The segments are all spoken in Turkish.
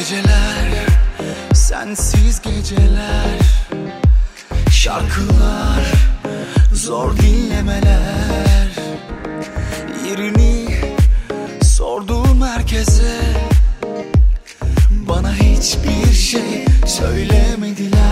Geceler, sensiz geceler Şarkılar, zor dinlemeler Yerini sorduğum herkese Bana hiçbir şey söylemediler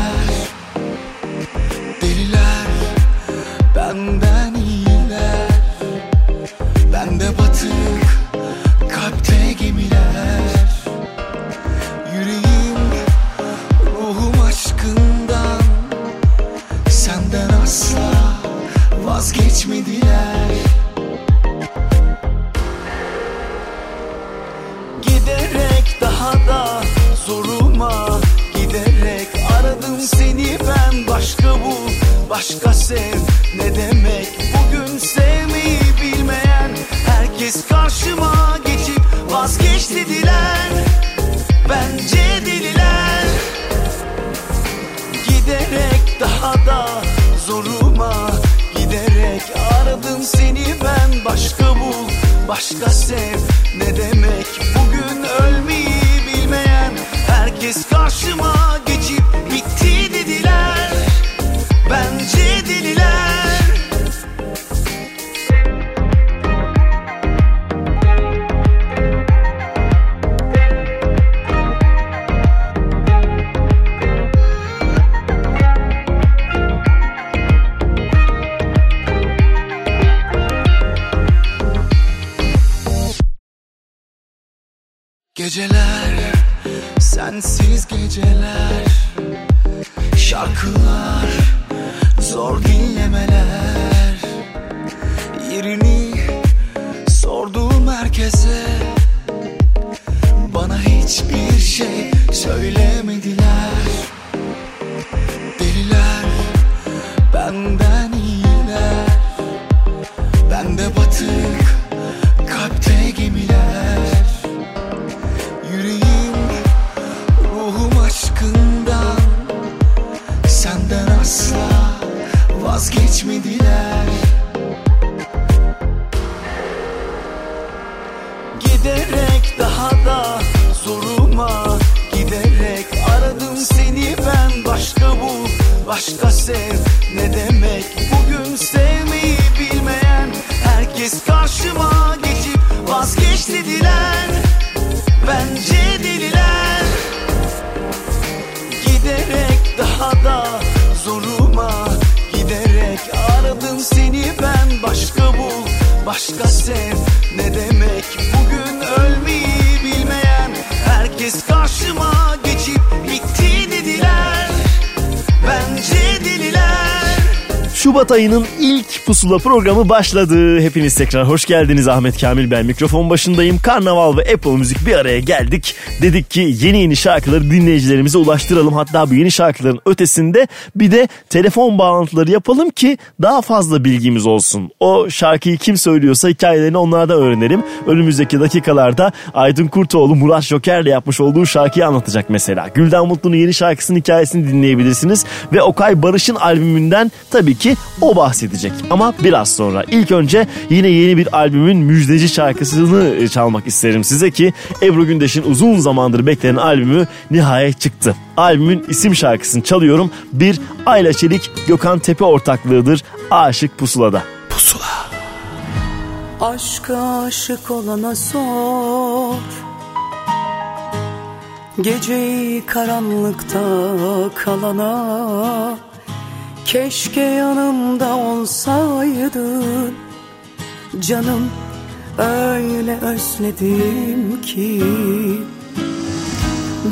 Başka bu, başka sev. Ne demek Bugün sevmeyi bilmeyen? Herkes karşıma geçip vazgeç dediler. Bence deliler Giderek daha da zoruma Giderek aradım seni ben. Başka bul, başka sev. Ne demek Bugün ölmeyi bilmeyen? Herkes karşıma geçip Geceler, sensiz geceler Şarkılar, zor dinlemeler Yerini sorduğum herkese Bana hiçbir şey söylemediler Şubat ayının ilk pusula programı başladı. Hepiniz tekrar hoş geldiniz. Ahmet Kamil ben mikrofon başındayım. Karnaval ve Apple Müzik bir araya geldik. Dedik ki yeni yeni şarkıları dinleyicilerimize ulaştıralım. Hatta bu yeni şarkıların ötesinde bir de telefon bağlantıları yapalım ki daha fazla bilgimiz olsun. O şarkıyı kim söylüyorsa hikayelerini onlardan öğrenelim. Önümüzdeki dakikalarda Aydın Kurtoğlu Murat Joker'le yapmış olduğu şarkıyı anlatacak mesela. Gülden Mutlu'nun yeni şarkısının hikayesini dinleyebilirsiniz. Ve Okay Barış'ın albümünden tabii ki o bahsedecek. Ama biraz sonra. İlk önce yine yeni bir albümün müjdeci şarkısını çalmak isterim size ki Ebru Gündeş'in uzun zamandır beklenen albümü nihayet çıktı. Albümün isim şarkısını çalıyorum. Bir Ayla Çelik Gökhan Tepe ortaklığıdır. Aşık Pusula'da. Pusula. Aşka aşık olana sor Geceyi karanlıkta kalana Keşke yanımda olsaydın. Canım öyle özledim ki.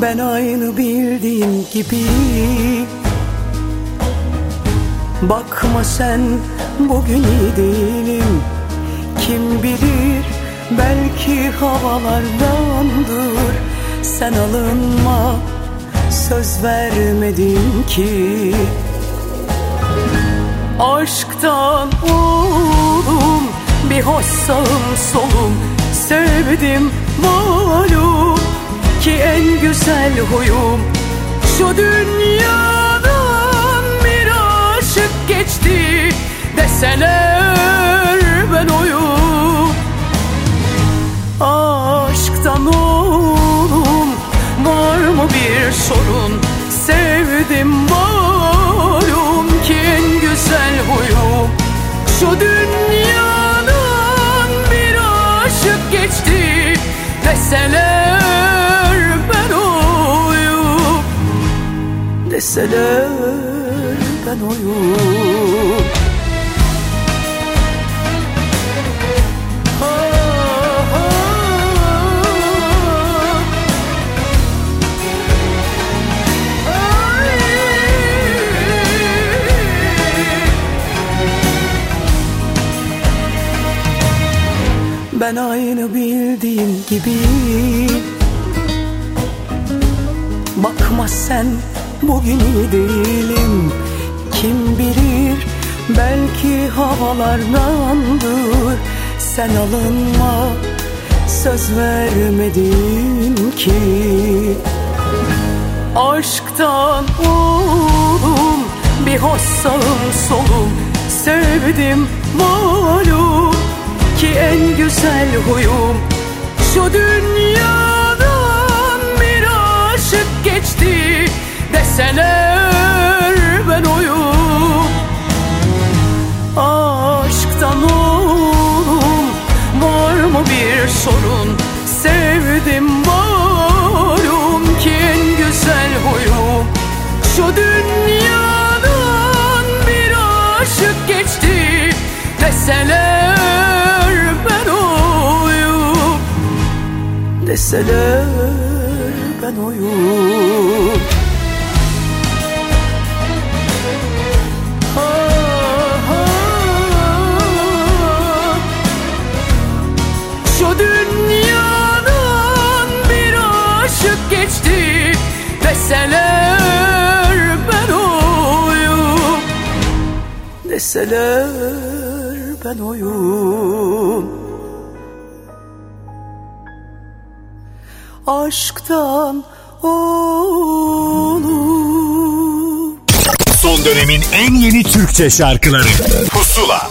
Ben aynı bildiğim gibi. Bakma sen bugün iyi değilim. Kim bilir Belki havalardandır. Sen alınma Söz vermedim ki Aşktan oğlum Bir hoş sağım solum. Sevdim malum Ki en güzel huyum. Şu dünyadan bir aşık geçti Deseler ben oyum. Aşktan oğlum Var mı bir sorun? Sevdim malum Şu dünyadan bir aşık geçti. Deseler ben oyum. Deseler ben oyum Ben aynı bildiğim gibi. Bakma sen bugün iyi değilim. Kim bilir belki havalardandır Sen alınma söz vermedin ki. Aşktan oğlum bir hoş sağım solum. Sevdim malum ki en güzel huyum. Şu dünyadan bir aşık geçti Deseler ben oyum. Aşktan oğlum var mı bir sorun? Sevdim malum ki en güzel huyum. Şu dünyadan bir aşık geçti Deseler Deseler ben oyum Şu dünyadan bir aşık geçti. Deseler ben oyum Deseler ben oyum Aşktan oğlum Son dönemin en yeni Türkçe şarkıları. Pusula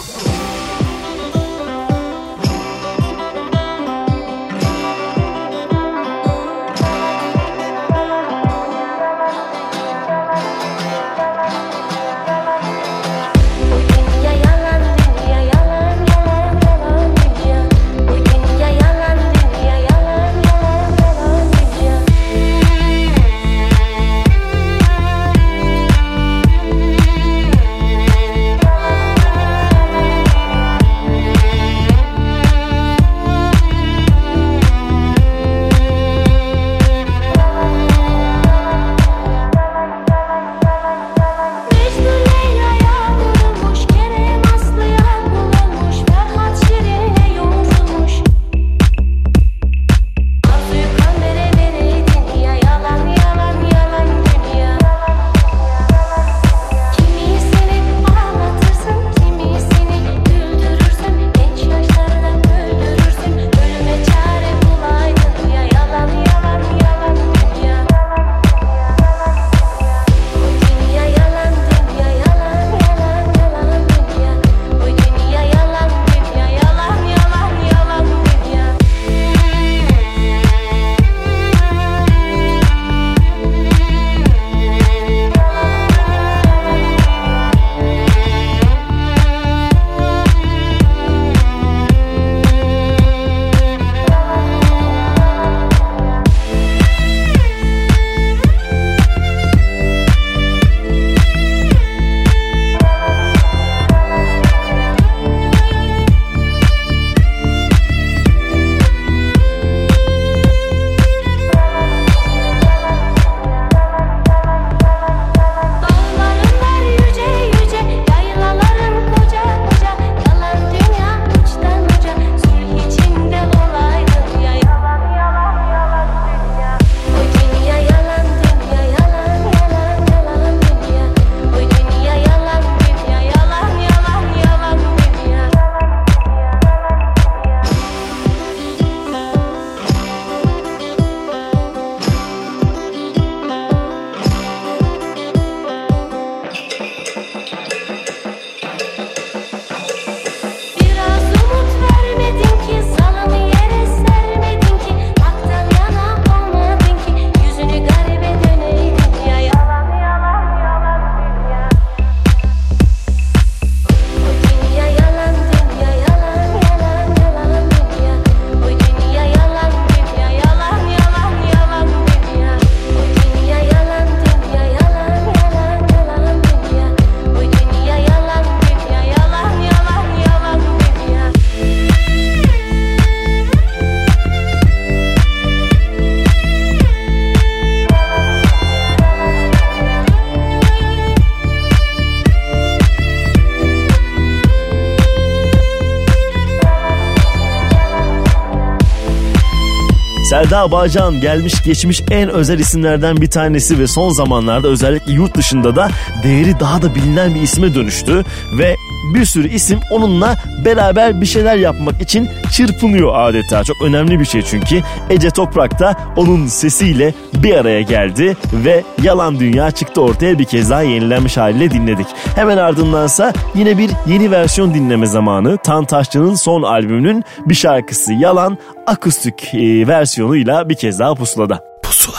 Selda Bağcan gelmiş geçmiş en özel isimlerden bir tanesi ve son zamanlarda özellikle yurt dışında da değeri daha da bilinen bir isme dönüştü ve bir sürü isim onunla beraber bir şeyler yapmak için çırpınıyor adeta. Çok önemli bir şey çünkü. Ece Toprak da onun sesiyle bir araya geldi ve Yalan Dünya çıktı ortaya bir kez daha yenilenmiş haliyle dinledik. Hemen ardındansa yine bir yeni versiyon dinleme zamanı. Tan Taşçı'nın son albümünün bir şarkısı Yalan akustik e, versiyonuyla bir kez daha pusulada. Pusula.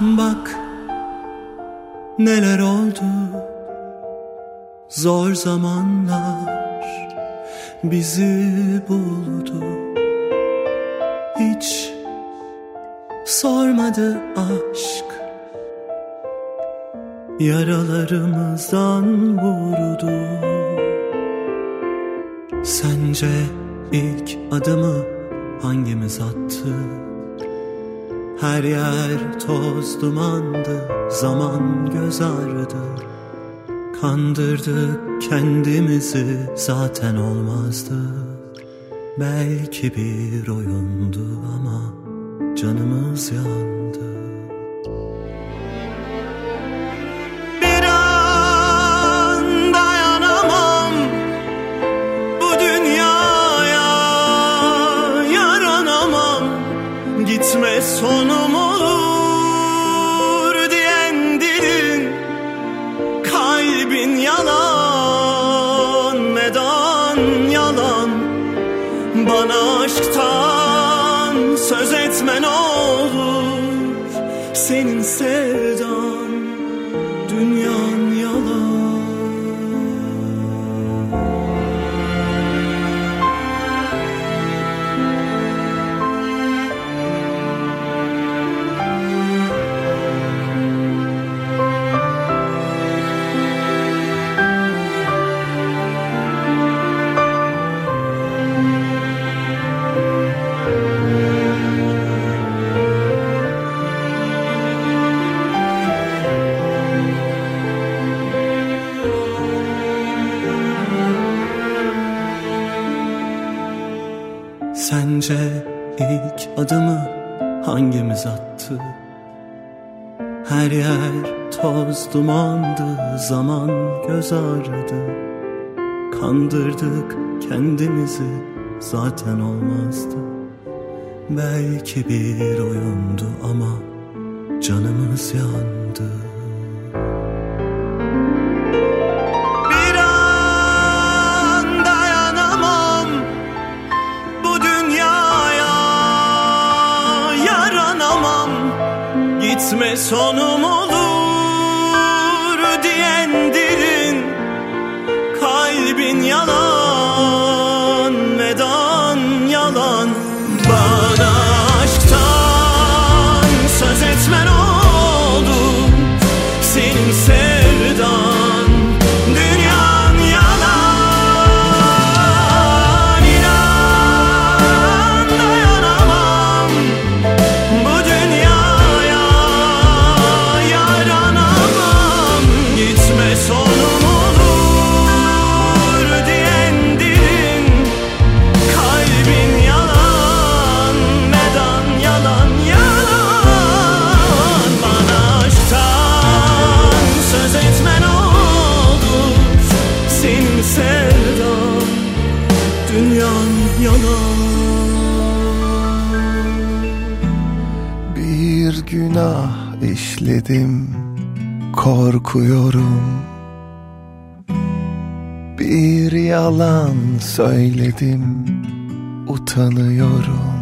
Bak neler oldu Zor zamanlar bizi buldu Hiç sormadı aşk Yaralarımızdan vurdu Sence ilk adımı hangimiz attı? Her yer toz dumandı, zaman göz ağrıdı. Kandırdık kendimizi zaten olmazdı. Belki bir oyundu ama canımız yandı. Bir an dayanamam bu dünyaya yaranamam Gitme sonum Kalbin yalan neden yalan? Bana aşktan söz etme ne olur Senin sevdan dünyan adımı hangimiz attı? Her yer toz dumandı, zaman göz ağrıdı. Kandırdık kendimizi, zaten olmazdı. Belki bir oyundu ama canımız yandı. Gitme söyledim utanıyorum.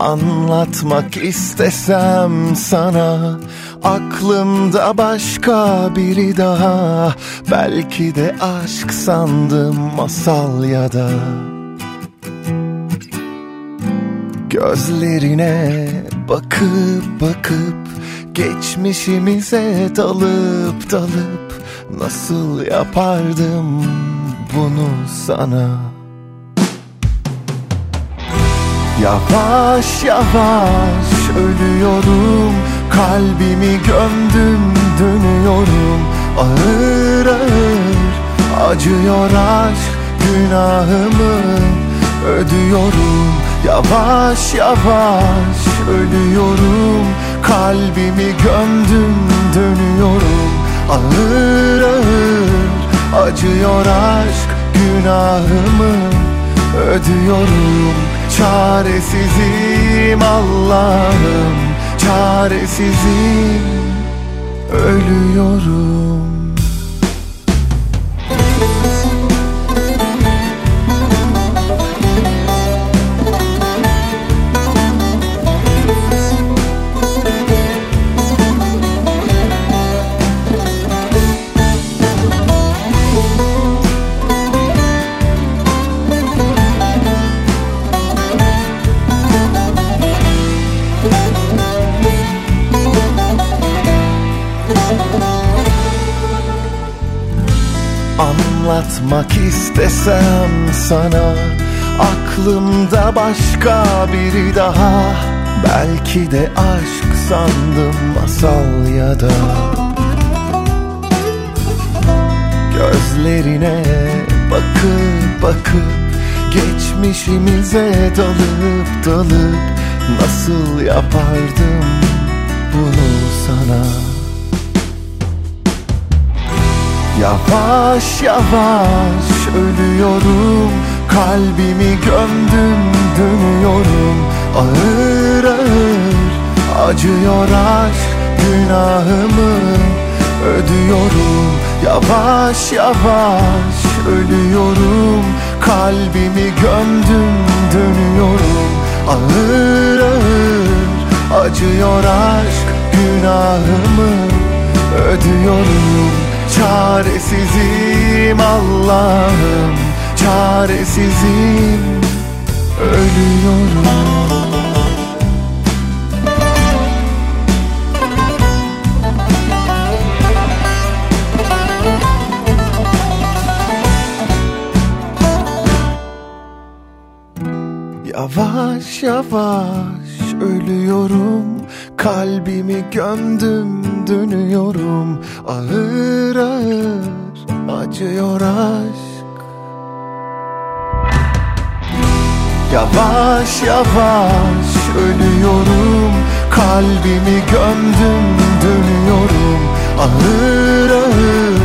Anlatmak istesem sana Aklımda başka biri daha. Belki de aşk sandım masal ya da. Gözlerine bakıp bakıp Geçmişimize dalıp dalıp Nasıl yapardım bunu sana. Yavaş yavaş ölüyorum Kalbimi gömdüm dönüyorum. Ağır ağır acıyor aşk Günahımı ödüyorum. Yavaş yavaş ölüyorum Kalbimi gömdüm dönüyorum. Ağır ağır acıyor aşk Günahımı ödüyorum Çaresizim Allah'ım Çaresizim. Ölüyorum Anlatmak istesem sana Aklımda başka biri daha. Belki de aşk sandım masal ya da Gözlerine bakıp bakıp Geçmişimize dalıp dalıp Nasıl yapardım bunu sana Yavaş yavaş ölüyorum. Kalbimi gömdüm dönüyorum. Ağır ağır acıyor aşk Günahımı ödüyorum. Yavaş yavaş ölüyorum. Kalbimi gömdüm dönüyorum. Ağır ağır acıyor aşk Günahımı ödüyorum Çaresizim Allah'ım Çaresizim. Ölüyorum. Yavaş yavaş ölüyorum. Kalbimi gömdüm dönüyorum. Ağır ağır acıyor aşk. Yavaş yavaş ölüyorum. Kalbimi gömdüm dönüyorum. Ağır ağır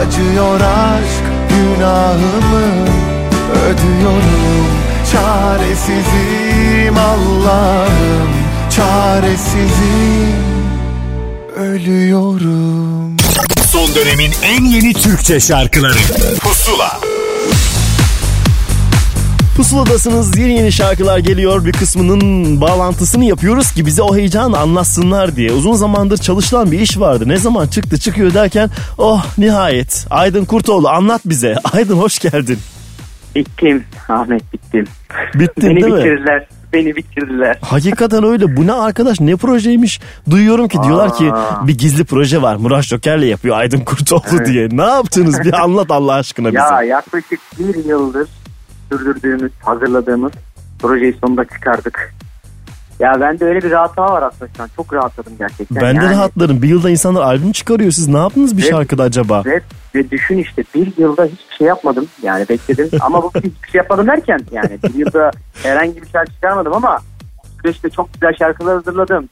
acıyor aşk. Günahımı ödüyorum Çaresizim Allah'ım Çaresizim Ölüyorum Son dönemin en yeni Türkçe şarkıları Pusula Pusuladasınız yeni yeni şarkılar geliyor bir kısmının bağlantısını yapıyoruz ki bize o heyecanı anlatsınlar diye. Uzun zamandır çalışılan bir iş vardı. Ne zaman çıktı çıkıyor derken oh nihayet Aydın Kurtoğlu anlat bize. Aydın hoş geldin. Bittim Ahmet bittim. Bittin Beni değil mi? bitirdiler. Beni bitirdiler. Hakikaten öyle. Bu ne arkadaş ne projeymiş? Duyuyorum ki diyorlar ki Aa. bir gizli proje var. Murat Joker'le yapıyor Aydın Kurtoğlu Evet. diye. Ne yaptınız bir anlat Allah aşkına bize. Ya yaklaşık bir yıldır sürdürdüğümüz, hazırladığımız projeyi sonunda çıkardık. Ya bende öyle bir rahatlama var aslında şu an. Çok rahatladım gerçekten. ben de Yani rahatlarım. Bir yılda insanlar albüm çıkarıyor. Siz ne yaptınız bir Evet. şarkıda acaba? Ve, ve düşün işte bir yılda hiçbir şey yapmadım. Yani bekledim ama bu hiçbir şey yapmadım derken yani bir yılda herhangi bir şarkı çıkarmadım ama süreçte çok güzel şarkılar hazırladım.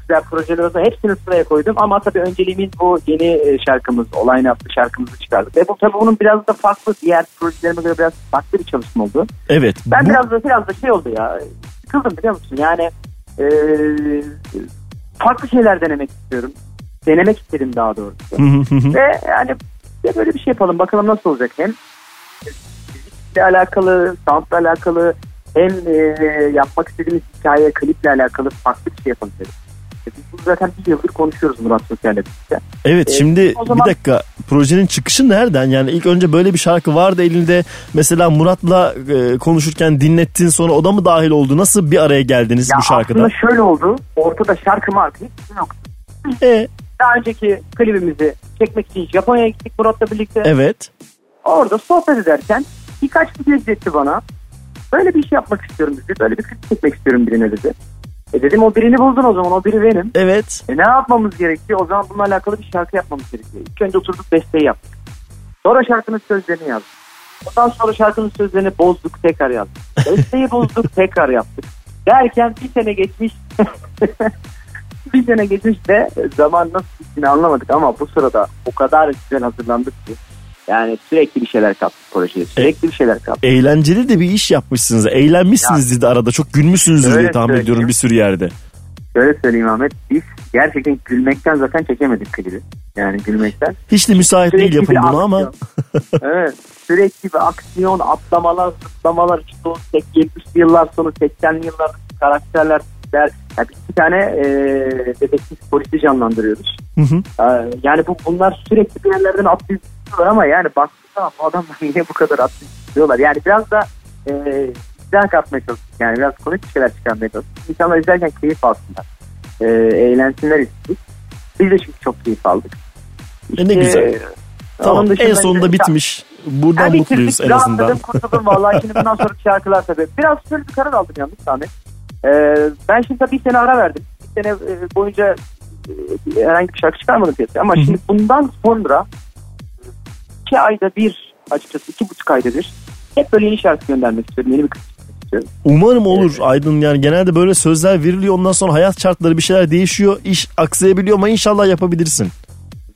Güzel projeler hazırladım. Hepsini sıraya koydum ama tabii önceliğimiz bu yeni e, şarkımız, Olayını adlı şarkımızı çıkardık. Ve bu tabii bunun biraz da farklı diğer projelerime göre biraz farklı bir çalışma oldu. Evet. Ben bu- biraz da biraz da şey oldu ya. Sıkıldım biliyor musun? Yani e, farklı şeyler denemek istiyorum. Denemek istedim daha doğrusu. Ve yani de böyle bir şey yapalım bakalım nasıl olacak. Hem müzikle alakalı, soundla alakalı hem e, yapmak istediğimiz hikaye, kliple alakalı farklı bir şey yapalım dedim. E, Biz bunu zaten bir yıldır konuşuyoruz Murat Sosyal'le birlikte. Evet Ee, şimdi zaman- bir dakika projenin çıkışı nereden? Yani ilk önce böyle bir şarkı vardı elinde. Mesela Murat'la e, konuşurken dinlettin sonra o da mı dahil oldu? Nasıl bir araya geldiniz Ya bu şarkıda? aslında şöyle oldu. Ortada şarkı marka hiçbir yok. E, Daha önceki klibimizi çekmek için Japonya'ya gittik Murat'la birlikte. evet. Orada sohbet ederken birkaç video izletti bana. Böyle bir iş yapmak istiyorum dedi. Böyle bir klip çekmek istiyorum birine dedi. E dedim o birini buldun o zaman o biri benim. Evet. E ne yapmamız gerekiyor? O zaman bununla alakalı bir şarkı yapmamız gerekiyor. İlk önce oturduk besteyi yaptık. Sonra şarkının sözlerini yazdık. Ondan sonra şarkının sözlerini bozduk tekrar yazdık. Besteyi bozduk tekrar yaptık. Derken bir sene geçmiş. bir sene geçmiş de zaman nasıl gittiğini anlamadık ama bu sırada o kadar güzel hazırlandık ki. Yani sürekli bir şeyler kaptık projeye. Sürekli bir şeyler kaptık. Eğlenceli de bir iş yapmışsınız. Eğlenmişsiniz de arada. Çok gülmüşsünüzdür diye Öyle tahmin söyleyeyim. ediyorum bir sürü yerde. Şöyle söyleyeyim Ahmet. Biz gerçekten gülmekten zaten çekemedik klibi. Yani gülmekten. Hiç de müsait değil Sürekli yapın bir bunu ama. evet. Sürekli bir aksiyon, atlamalar, zıplamalar işte o 70'li yıllar sonu 80'li yıllar karakterler der. Yani bir iki tane e, dedektif polisi canlandırıyoruz. Hı hı. E, yani bu bunlar sürekli bir yerlerden atlayıp gidiyorlar ama yani baktığın zaman bu adamlar niye bu kadar atlayıp gidiyorlar? Yani biraz da e, güzel katmaya çalıştık. Yani biraz komik şeyler çıkarmaya çalıştık. İnsanlar izlerken keyif alsınlar. E, eğlensinler istedik. Biz de çünkü çok keyif aldık. E ne İşte, güzel. Tamam onun dışında en sonunda işte- bitmiş. Buradan yani mutluyuz en azından. rahatladım, kurtuldum vallahi. Şimdi bundan sonraki şarkılar tabii. Biraz şöyle bir karar aldım yalnız Ahmet. Ee, ben şimdi tabii bir sene ara verdim. Bir sene e, boyunca e, herhangi bir şarkı çıkarmadım piyasaya. Ama şimdi bundan sonra iki ayda bir açıkçası iki buçuk ayda bir hep böyle yeni şarkı göndermek istiyorum. Yeni bir çıkmak istiyorum. Umarım olur Aydın yani genelde böyle sözler veriliyor ondan sonra hayat şartları bir şeyler değişiyor iş aksayabiliyor ama inşallah yapabilirsin.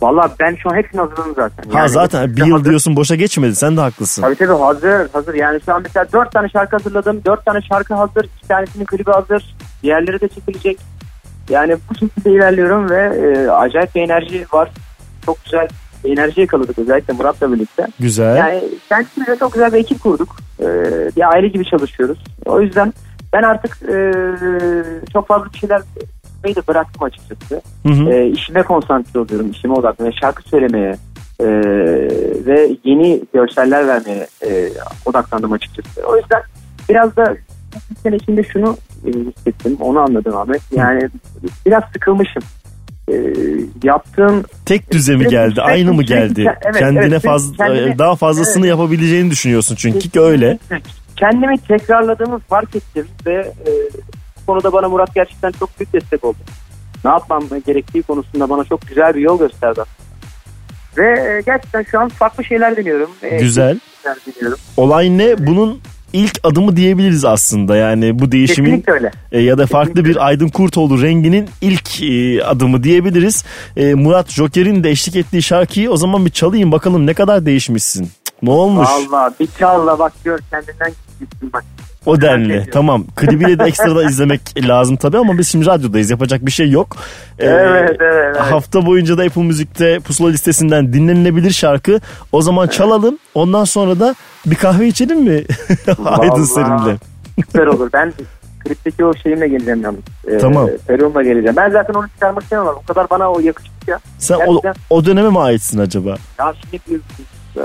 Vallahi ben şu an hepsini hazırladım zaten. ha Yani zaten bir yıl hazır. diyorsun boşa geçmedi sen de haklısın. Tabii tabii hazır hazır. Yani şu an mesela dört tane şarkı hazırladım. Dört tane şarkı hazır. iki tanesinin klibi hazır. Diğerleri de çekilecek. Yani bu şekilde ilerliyorum ve e, acayip bir enerji var. Çok güzel enerji yakaladık özellikle Murat'la birlikte. Güzel. Yani kendimizle çok güzel bir ekip kurduk. E, bir aile gibi çalışıyoruz. O yüzden ben artık e, çok fazla bir şeyler yapmayı da bıraktım açıkçası. Hı hı. E, işime konsantre oluyorum. işime odaklanıyorum. Şarkı söylemeye e, ve yeni görseller vermeye e, odaklandım açıkçası. O yüzden biraz da bir sene içinde şunu e, hissettim. Onu anladım Ahmet. Yani biraz sıkılmışım. E, yaptığım Tek düze mi geldi? sürekli- Aynı mı geldi? evet, Kendine evet, fazla kendine- daha fazlasını Evet. yapabileceğini düşünüyorsun çünkü ki öyle. kendimi tekrarladığımı fark ettim ve e, konuda bana Murat gerçekten çok büyük destek oldu. Ne yapmam gerektiği konusunda bana çok güzel bir yol gösterdi. Ve e, gerçekten şu an farklı şeyler deniyorum. E, Güzel. şeyler deniyorum. Olay ne? Bunun ilk adımı diyebiliriz aslında. Yani bu değişimin e, ya da farklı Kesinlikle. bir Aydın Kurtoğlu renginin ilk e, adımı diyebiliriz. E, Murat Joker'in de eşlik ettiği şarkıyı o zaman bir çalayım bakalım ne kadar değişmişsin. Ne olmuş? Valla bir çalla bak gör kendinden gitsin bak. O denli. Tamam. Klibiyle de ekstradan izlemek lazım tabii ama biz şimdi radyodayız. Yapacak bir şey yok. Ee, Evet, evet. Hafta boyunca da Apple Müzik'te pusula listesinden dinlenilebilir şarkı. O zaman çalalım. Ondan sonra da bir kahve içelim mi? Aydın seninle. Süper olur. Ben klipteki o şeyimle geleceğim yalnız. E, Tamam. Peruğumla geleceğim. Ben zaten onu çıkarmak istemem. O kadar bana o yakıştı ya. Sen o, Gerçekten. o döneme mi aitsin acaba? Ya şimdi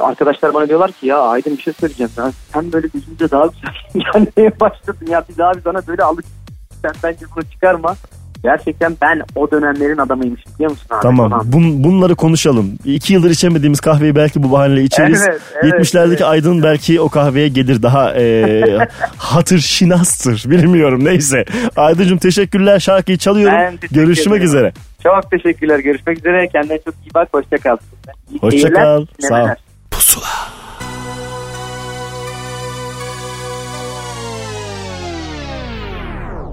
arkadaşlar bana diyorlar ki ya Aydın bir şey söyleyeceğim. Ya, sen böyle gözümüzde daha güzel gelmeye başladın ya. Biz abi sana böyle alıştık. Sen bence bunu çıkarma. Gerçekten ben o dönemlerin adamıymışım biliyor musun abi? Tamam. Bun, bunları konuşalım. İki yıldır içemediğimiz kahveyi belki bu bahaneyle içeriz. Evet, evet, 70'lerdeki evet. Aydın belki o kahveye gelir daha e, hatır şinastır. Bilmiyorum neyse. Aydıncığım teşekkürler. Şarkıyı çalıyorum. Ben teşekkür Görüşmek ederim. üzere. Çok teşekkürler. Görüşmek üzere. Kendine çok iyi bak. Hoşça kal. İyi Hoşça kal. Sağ ol. Dinlemeler.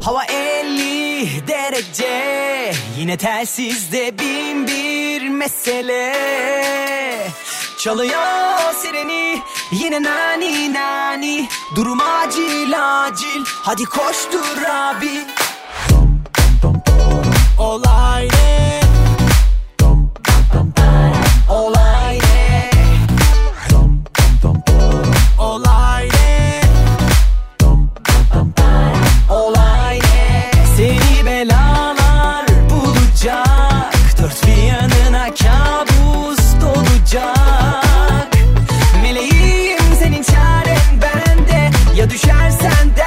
Hava 50 derece Yine telsizde bin bir mesele Çalıyor sireni Yine nani nani Durum acil acil Hadi koştur abi Olay ne? Olay Olay ne? Olay ne? Seni belalar bulacak Dört bir yanına kabus dolacak Meleğim senin çaren bende Ya düşersen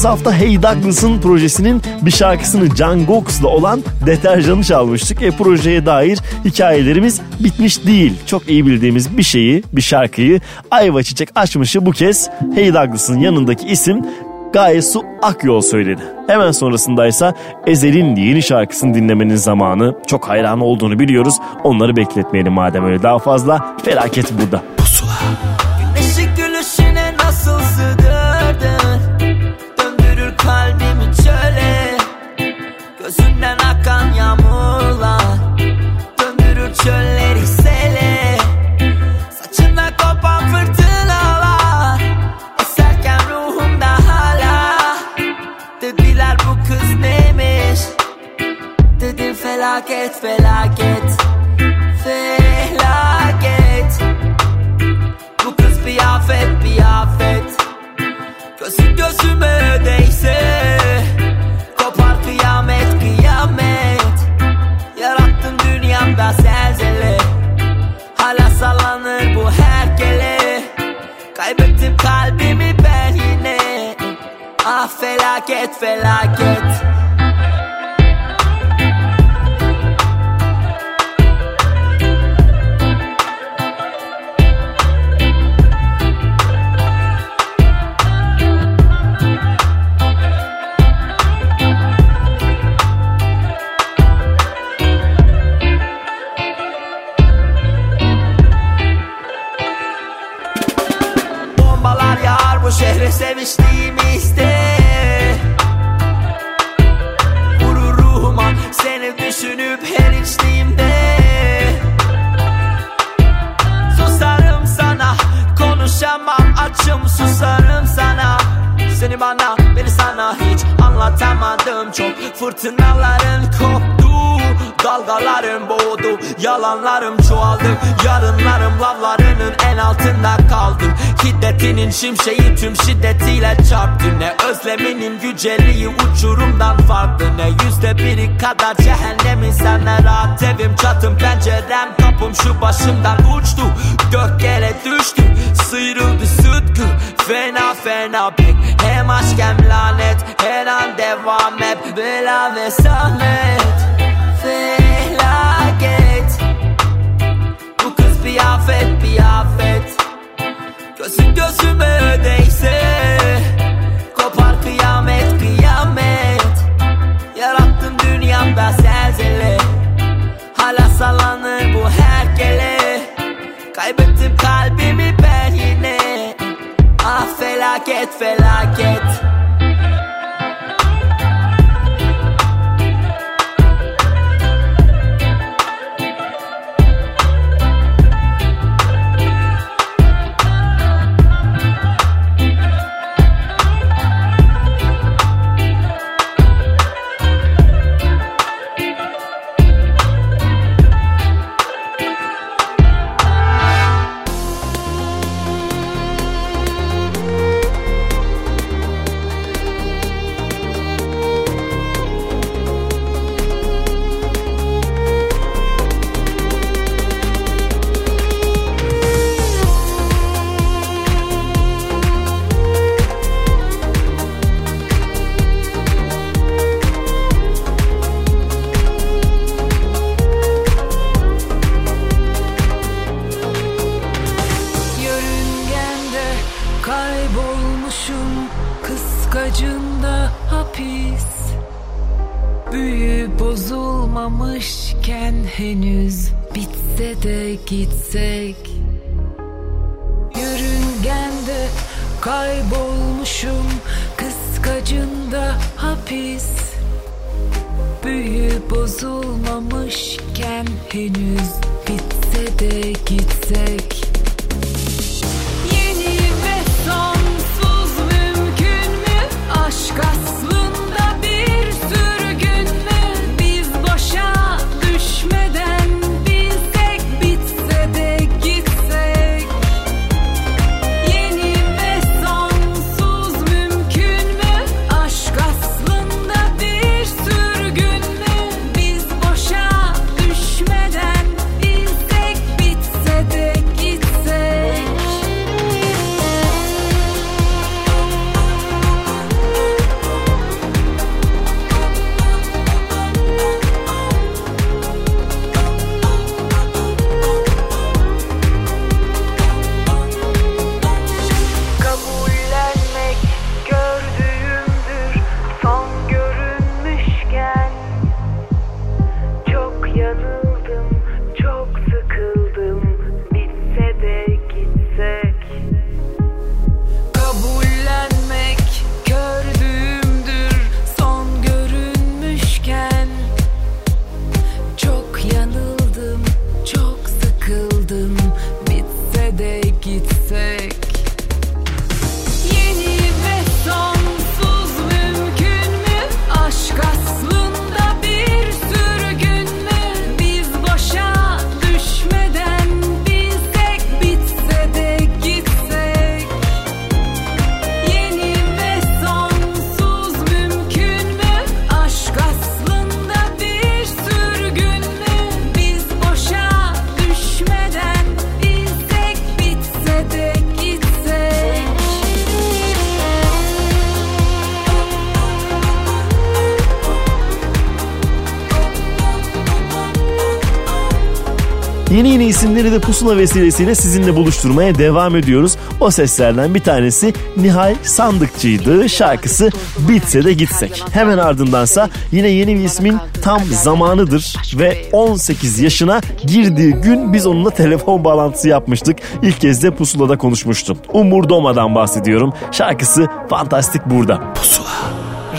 Geçtiğimiz hafta Hey Douglas'ın projesinin bir şarkısını John Gox'la olan Deterjan'ı çalmıştık. E projeye dair hikayelerimiz bitmiş değil. Çok iyi bildiğimiz bir şeyi, bir şarkıyı Ayva Çiçek açmışı bu kez Hey Douglas'ın yanındaki isim Gaye Su Akyol söyledi. Hemen sonrasındaysa Ezel'in yeni şarkısını dinlemenin zamanı. Çok hayran olduğunu biliyoruz. Onları bekletmeyelim madem öyle daha fazla. Felaket burada. Felaket felaket Bombalar şimşeği tüm şiddetiyle çarptı. Ne özleminin güceliği uçurumdan farklı. Ne yüzde biri kadar cehennemin senle rahat evim. Çatım pencerem kapım şu başımdan uçtu. Dört kere düştü Sıyrıldı sütkü. Fena fena pek Hem aşk hem lanet. Her an devam hep Bela ve zahmet isimleri de pusula vesilesiyle sizinle buluşturmaya devam ediyoruz. O seslerden bir tanesi Nihal Sandıkçı'ydı. Şarkısı Bitse de Gitsek. Hemen ardındansa yine yeni bir ismin tam zamanıdır ve 18 yaşına girdiği gün biz onunla telefon bağlantısı yapmıştık. İlk kez de Pusula'da konuşmuştum. Umur Doma'dan bahsediyorum. Şarkısı Fantastik burada.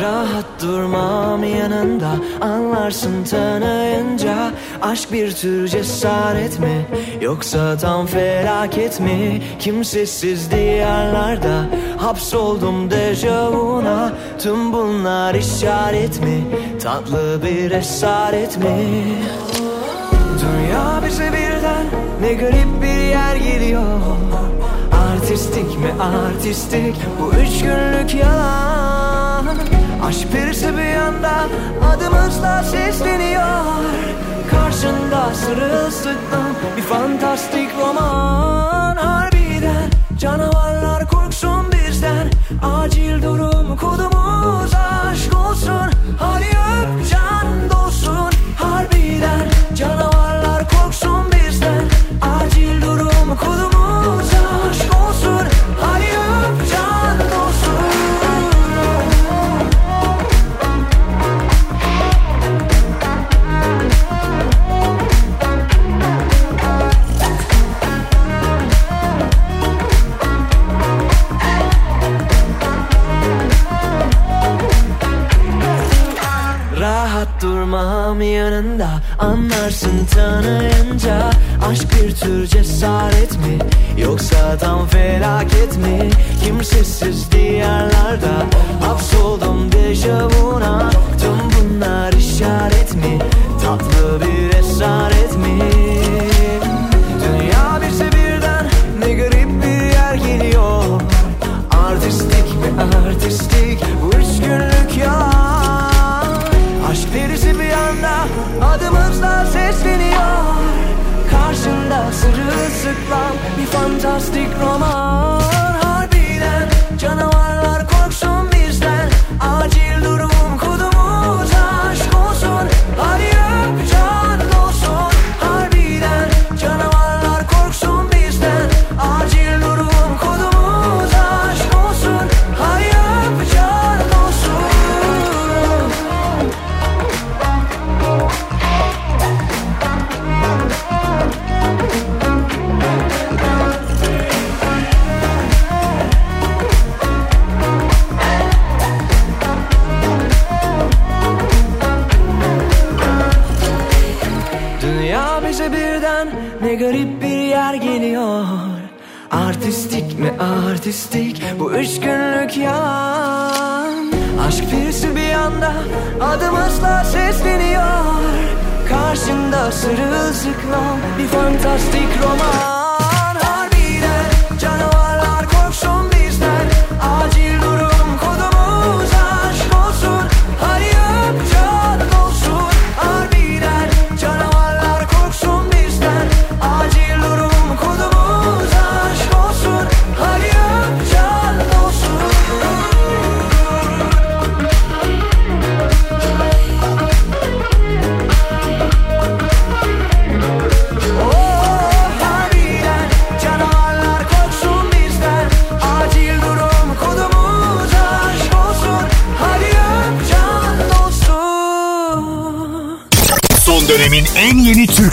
Rahat durmam yanında Anlarsın tanıyınca Aşk bir tür cesaret mi? Yoksa tam felaket mi? Kimsesiz diyarlarda Hapsoldum dejavuna. Tüm bunlar işaret mi? Tatlı bir esaret mi? Dünya bize birden Ne garip bir yer geliyor. Artistik mi artistik? Bu üç günlük yalan. Aşk perisi bir yanda Adımızla sesleniyor Karşında sırılsıklam Bir fantastik roman. Harbiden Canavarlar korksun bizden. Acil durum kodumuz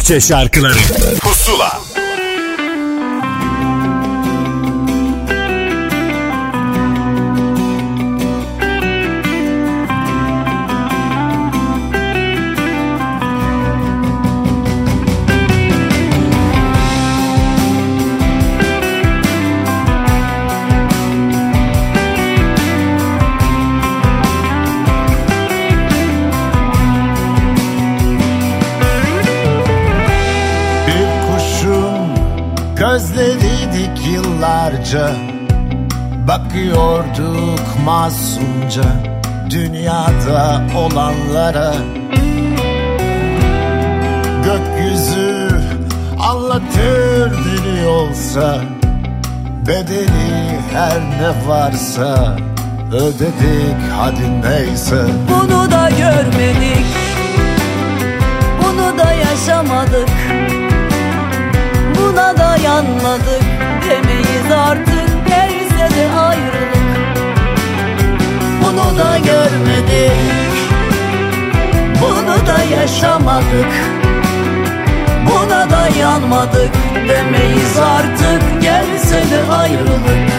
Türkçe şarkıları yıllarca Bakıyorduk masumca dünyada olanlara. Gökyüzü anlatır dili olsa Bedeli her ne varsa ödedik hadi neyse. Bunu da görmedik Bunu da yaşamadık yanmadık demeyiz artık gelse de ayrılık. Bunu da görmedik. Bunu da yaşamadık. Buna da yanmadık demeyiz artık. Gelse de ayrılık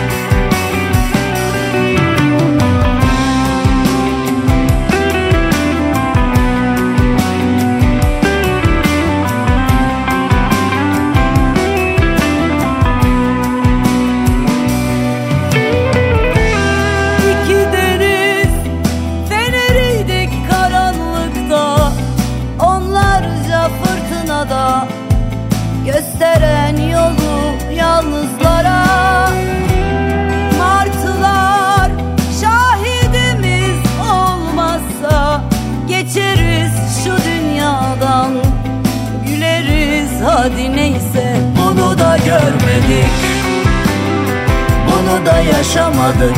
bunu da yaşamadık.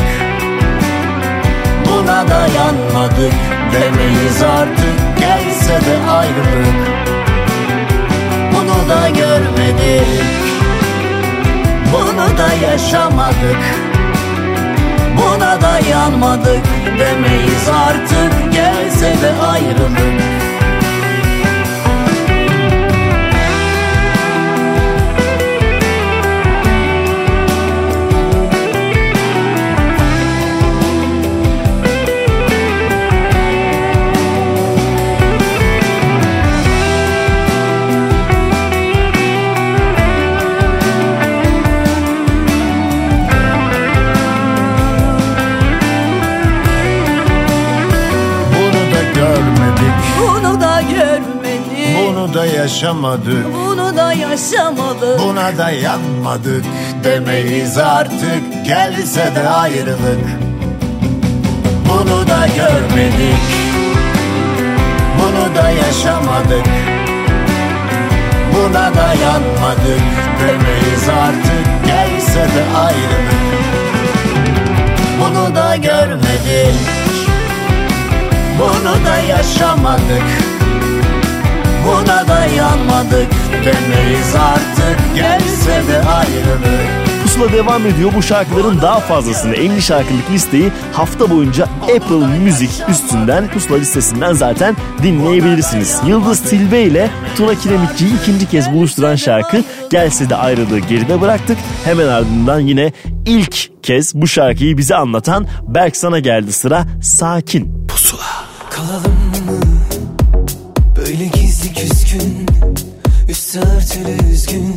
Buna da yanmadık demeyiz artık. Gelse de ayrılık. Bunu da görmedik. Bunu da yaşamadık. Buna da yanmadık demeyiz artık. Gelse de ayrılık yaşamadık. Bunu da yaşamadık. Buna da yanmadık demeyiz artık. Gelse de ayrılık. Bunu da görmedik. Bunu da yaşamadık. Buna da yanmadık demeyiz artık. Gelse de ayrılık. Bunu da görmedik. Bunu da yaşamadık Buna da yanmadık demeyiz artık Gelse de ayrılık Pusula devam ediyor. Bu şarkıların daha fazlasını 50 şarkılık listeyi hafta boyunca Apple Music üstünden Pusula listesinden zaten dinleyebilirsiniz. Yıldız Tilbe ile Tuna Kiremitçi'yi ikinci kez buluşturan şarkı Gelse de ayrılığı geride bıraktık. Hemen ardından yine ilk kez bu şarkıyı bize anlatan Berk sana geldi sıra Sakin. Örtülü üzgün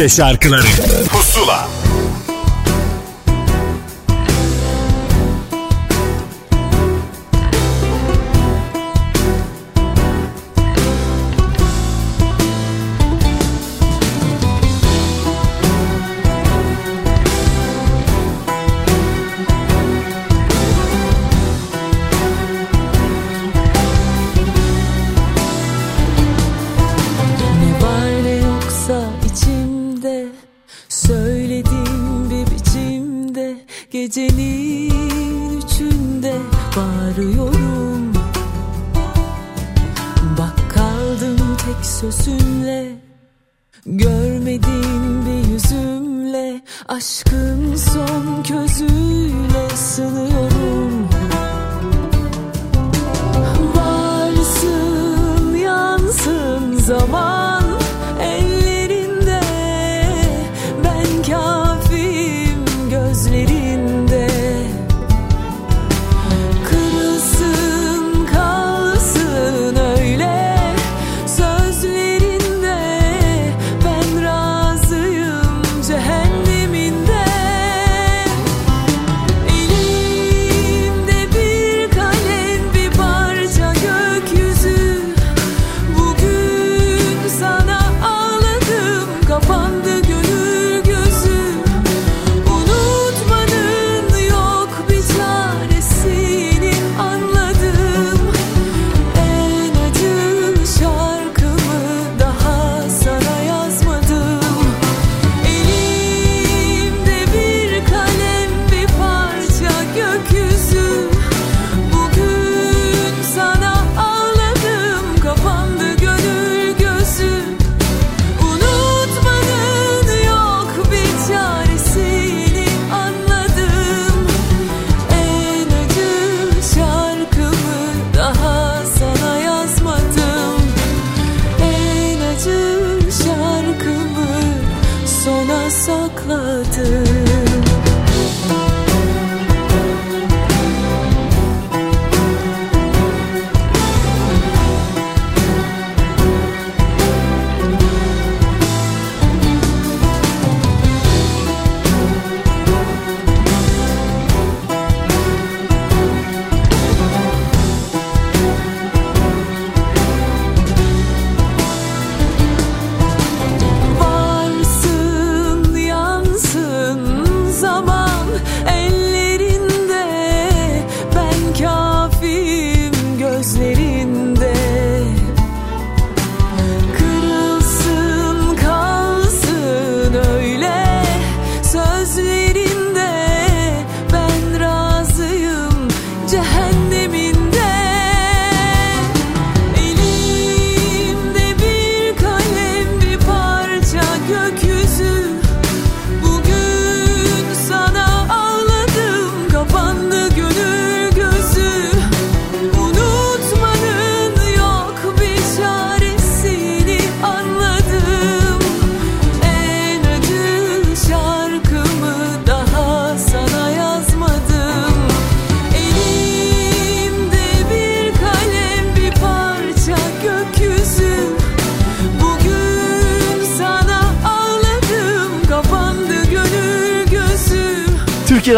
Türkçe şarkıları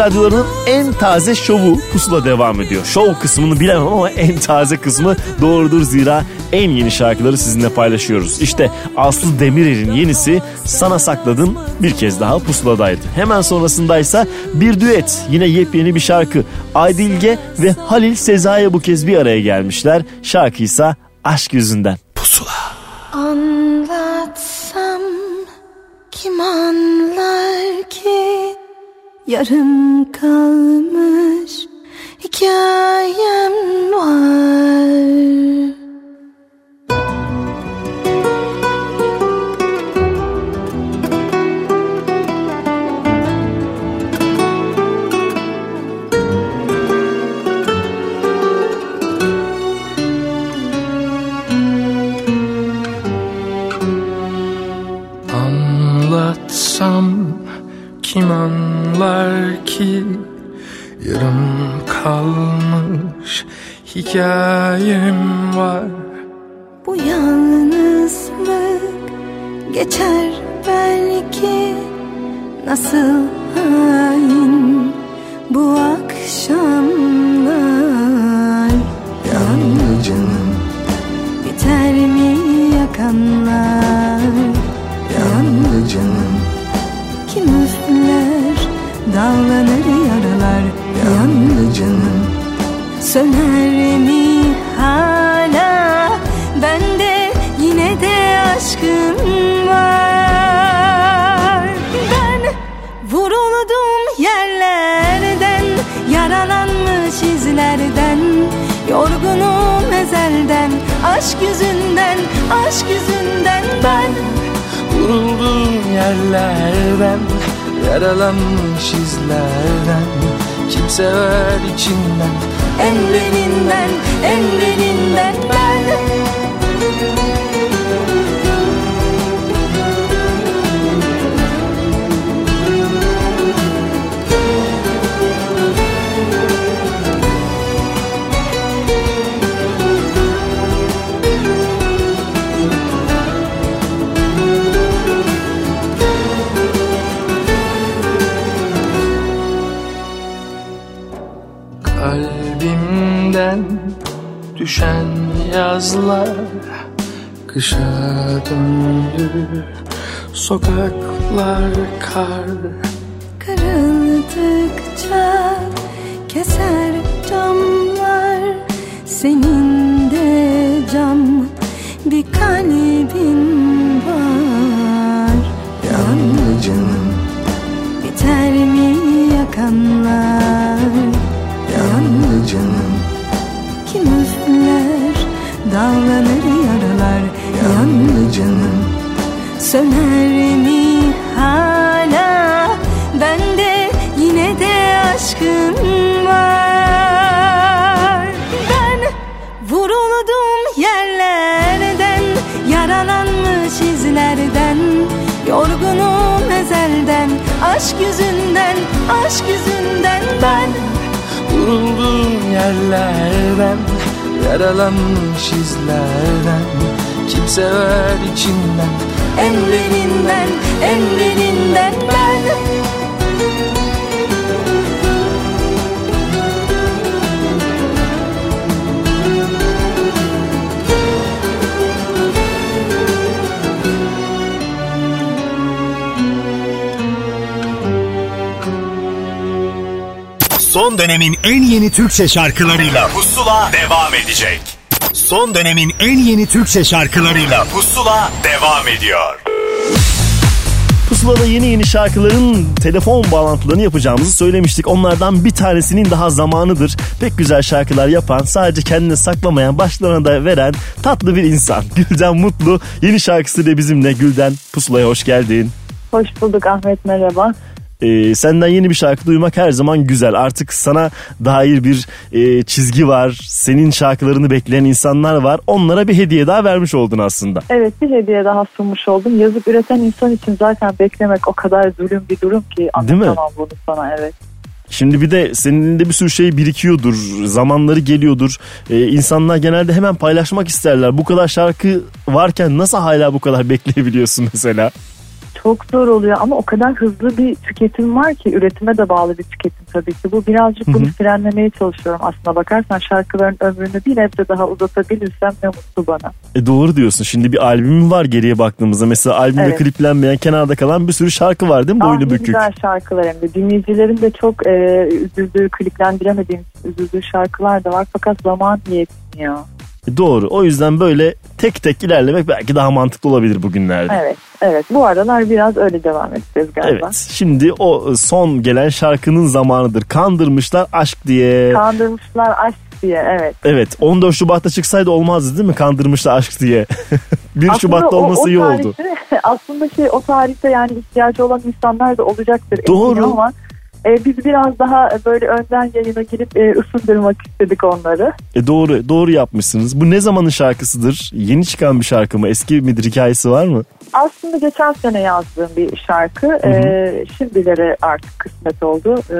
radyolarının en taze şovu Pusula devam ediyor. Şov kısmını bilemem ama en taze kısmı doğrudur zira en yeni şarkıları sizinle paylaşıyoruz. İşte Aslı Demirer'in yenisi Sana Sakladım bir kez daha Pusula'daydı. Hemen sonrasındaysa bir düet yine yepyeni bir şarkı. Aydilge ve Halil Sezai'ye bu kez bir araya gelmişler. Şarkıysa Aşk Yüzünden. Yarım dallanır yaralar? Yalnızım Söner mi hala? Bende yine de aşkım var. Ben vuruldum yerlerden Yaralanmış izlerden. Yorgunum ezelden Aşk yüzünden, aşk yüzünden. Ben Vuruldum yerlerden Yaralanmış izlerden Kim sever içinden. Emrininden, emrininden ben yazlar Kışa döndü sokaklar kar. Kırıldıkça keser camlar Senin de cam bir kalbin var. Yalnızım. Biter mi yakanlar Söner mi hala? Bende yine de aşkım var. Ben vuruldum yerlerden Yaralanmış izlerden Yorgunum ezelden Aşk yüzünden, aşk yüzünden. Ben Vuruldum yerlerden Yaralanmış izlerden Kim sever içinden Emrininden, emrininden ben Son dönemin en yeni Türkçe şarkılarıyla Pusula devam edecek. Son dönemin en yeni Türkçe şarkılarıyla Pusula devam ediyor. Pusula'da yeni yeni şarkıların telefon bağlantılarını yapacağımızı söylemiştik. Onlardan bir tanesinin daha zamanıdır. Pek güzel şarkılar yapan, sadece kendine saklamayan, başlarına da veren tatlı bir insan. Gülden Mutlu yeni şarkısıyla bizimle. Gülden Pusula'ya hoş geldin. Hoş bulduk Ahmet merhaba. Ee, senden yeni bir şarkı duymak her zaman güzel. Artık sana dair bir e, çizgi var. Senin şarkılarını bekleyen insanlar var. Onlara bir hediye daha vermiş oldun aslında. Evet bir hediye daha sunmuş oldum. Yazıp üreten insan için zaten beklemek o kadar zulüm bir durum ki anlatamam bunu sana evet. Şimdi bir de senin elinde bir sürü şey birikiyordur. Zamanları geliyordur. Ee, insanlar genelde hemen paylaşmak isterler. Bu kadar şarkı varken nasıl hala bu kadar bekleyebiliyorsun mesela? Çok zor oluyor ama o kadar hızlı bir tüketim var ki üretime de bağlı bir tüketim tabii ki. Bu birazcık bunu frenlemeye çalışıyorum aslında bakarsan şarkıların ömrünü bir nebze daha uzatabilirsem ne mutlu bana. E doğru diyorsun. Şimdi bir albüm var geriye baktığımızda. Mesela albümde Evet. kliplenmeyen, kenarda kalan bir sürü şarkı var değil mi? Boynu bükük. güzel şarkılar hem de. Dinleyicilerin de çok e, üzüldüğü, kliplendiremediğimiz üzüldüğü şarkılar da var. Fakat zaman yetmiyor. E doğru. O yüzden böyle tek tek ilerlemek belki daha mantıklı olabilir bugünlerde. Evet, evet. Bu aralar biraz öyle devam edeceğiz galiba. Evet. Şimdi o son gelen şarkının zamanıdır. Kandırmışlar aşk diye. Kandırmışlar aşk diye, evet. Evet 14 Şubat'ta çıksaydı olmazdı değil mi? Kandırmışlar aşk diye. 1 Aslında Şubat'ta o- olması o iyi oldu. tarihte- aslında şey o tarihte yani ihtiyacı olan insanlar da olacaktır. Doğru. Ama e, biz biraz daha böyle önden yayına girip e, ısındırmak istedik onları. E doğru doğru yapmışsınız. Bu ne zamanın şarkısıdır? Yeni çıkan bir şarkı mı? Eski midir? Hikayesi var mı? Aslında geçen sene yazdığım bir şarkı. E, şimdilere artık kısmet oldu. E,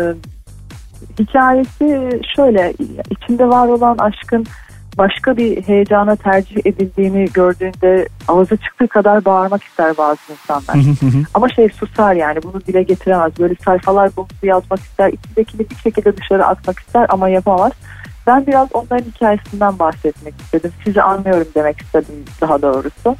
hikayesi şöyle içinde var olan aşkın başka bir heyecana tercih edildiğini gördüğünde ağzı çıktığı kadar bağırmak ister bazı insanlar. Ama şey susar yani bunu dile getiremez. Böyle sayfalar dolusu yazmak ister. içindekini bir şekilde dışarı atmak ister ama yapamaz. Ben biraz onların hikayesinden bahsetmek istedim. Sizi anlıyorum demek istedim daha doğrusu.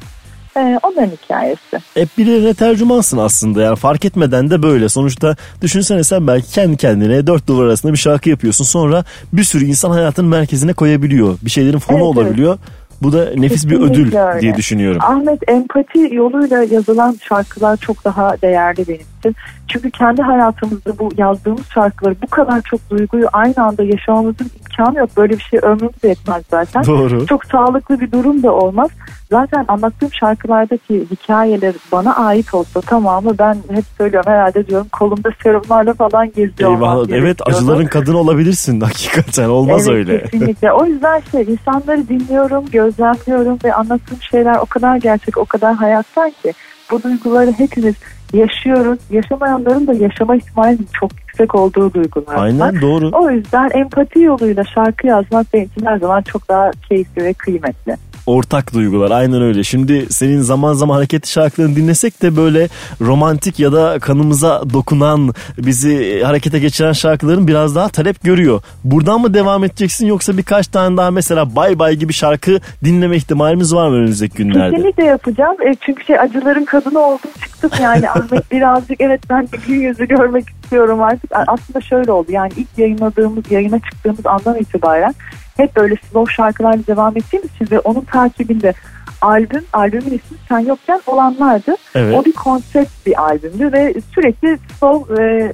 Ee, onların hikayesi. Hep birilerine tercümansın aslında yani fark etmeden de böyle. Sonuçta düşünsene sen belki kendi kendine dört duvar arasında bir şarkı yapıyorsun. Sonra bir sürü insan hayatın merkezine koyabiliyor. Bir şeylerin fonu Evet, evet. olabiliyor. Bu da nefis bir ödül öyle. diye düşünüyorum. Ahmet empati yoluyla yazılan şarkılar çok daha değerli benim için. Çünkü kendi hayatımızda bu yazdığımız şarkıları bu kadar çok duyguyu aynı anda yaşamamızın imkanı yok. Böyle bir şey ömrümüz yetmez zaten. Doğru. Çok sağlıklı bir durum da olmaz. Zaten anlattığım şarkılardaki hikayeler bana ait olsa tamamı ben hep söylüyorum herhalde diyorum kolumda serumlarla falan geziyor Eyvah evet acıların kadını olabilirsin hakikaten olmaz evet, öyle. kesinlikle. O yüzden şey insanları dinliyorum, gözlemliyorum ve anlattığım şeyler o kadar gerçek, o kadar hayattan ki bu duyguları hepimiz yaşıyoruz. Yaşamayanların da yaşama ihtimalinin çok yüksek olduğu duygular. Aynen doğru. O yüzden empati yoluyla şarkı yazmak benim için her zaman çok daha keyifli ve kıymetli. Ortak duygular aynen öyle. Şimdi senin zaman zaman hareketli şarkılarını dinlesek de böyle romantik ya da kanımıza dokunan bizi harekete geçiren şarkıların biraz daha talep görüyor. Buradan mı devam edeceksin yoksa birkaç tane daha mesela bay bay gibi şarkı dinleme ihtimalimiz var mı önümüzdeki günlerde? Kesinlikle yapacağım. E, çünkü şey acıların kadını oldum çıktım yani Ahmet birazcık evet ben de gün yüzü görmek istiyorum artık. Aslında şöyle oldu yani ilk yayınladığımız yayına çıktığımız andan itibaren hep böyle slow şarkılarla devam ettiğimiz için ve onun takibinde albüm, albümün ismi Sen Yokken olanlardı. Evet. O bir konsept bir albümdü ve sürekli slow e,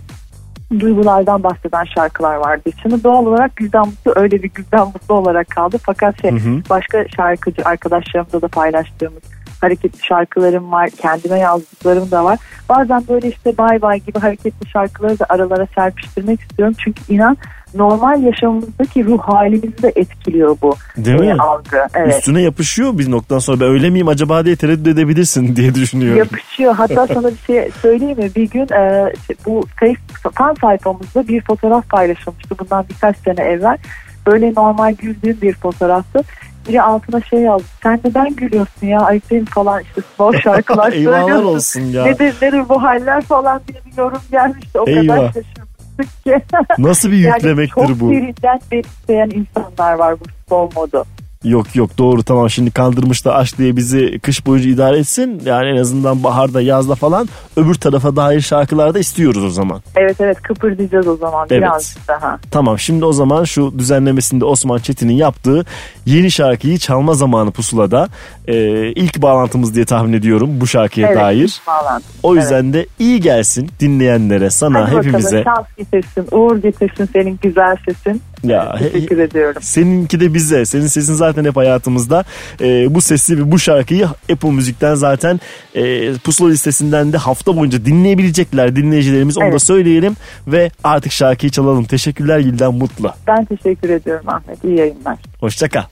duygulardan bahseden şarkılar vardı içinde. Doğal olarak Gülden Mutlu öyle bir Gülden Mutlu olarak kaldı. Fakat şey, Hı hı. başka şarkıcı arkadaşlarımızla da paylaştığımız hareketli şarkılarım var. Kendime yazdıklarım da var. Bazen böyle işte bay bay gibi hareketli şarkıları da aralara serpiştirmek istiyorum. Çünkü inan normal yaşamımızdaki ruh halimizi de etkiliyor bu Değil e, mi? algı. Evet. Üstüne yapışıyor bir noktadan sonra ben öyle miyim acaba diye tereddüt edebilirsin diye düşünüyorum. Yapışıyor. Hatta sana bir şey söyleyeyim mi? Bir gün e, bu Facebook fan sayfamızda bir fotoğraf paylaşılmıştı bundan birkaç sene evvel. Böyle normal güldüğüm bir fotoğraftı. Biri altına şey yazdı. Sen neden gülüyorsun ya? Ayıplayın falan işte slow şarkılar söylüyorsun. olsun ya. Nedir, nedir bu haller falan diye bir yorum gelmişti. O Eyvah. kadar şaşırmıştık ki. Nasıl bir yani yüklemektir çok bu? derinden beri isteyen insanlar var bu slow modu. Yok yok doğru tamam şimdi kandırmış da aşk diye bizi kış boyunca idare etsin. Yani en azından baharda yazda falan öbür tarafa dair şarkılarda istiyoruz o zaman. Evet evet kıpırdayacağız o zaman Evet. birazcık daha. Tamam şimdi o zaman şu düzenlemesinde Osman Çetin'in yaptığı yeni şarkıyı çalma zamanı pusulada e, ilk bağlantımız diye tahmin ediyorum bu şarkıya Evet, dair. bağlantı. O yüzden de iyi gelsin dinleyenlere sana Hadi hepimize. bakalım şans getirsin, uğur getirsin senin güzel sesin. Ya, Teşekkür ediyorum. Seninki de bize. Senin sesin zaten hep hayatımızda. Ee, bu sesi ve bu şarkıyı Apple Müzik'ten zaten e, pusula listesinden de hafta boyunca dinleyebilecekler dinleyicilerimiz. Onu da Evet. söyleyelim ve artık şarkıyı çalalım. Teşekkürler Gülden Mutlu. Ben teşekkür ediyorum Ahmet. İyi yayınlar. Hoşçakal.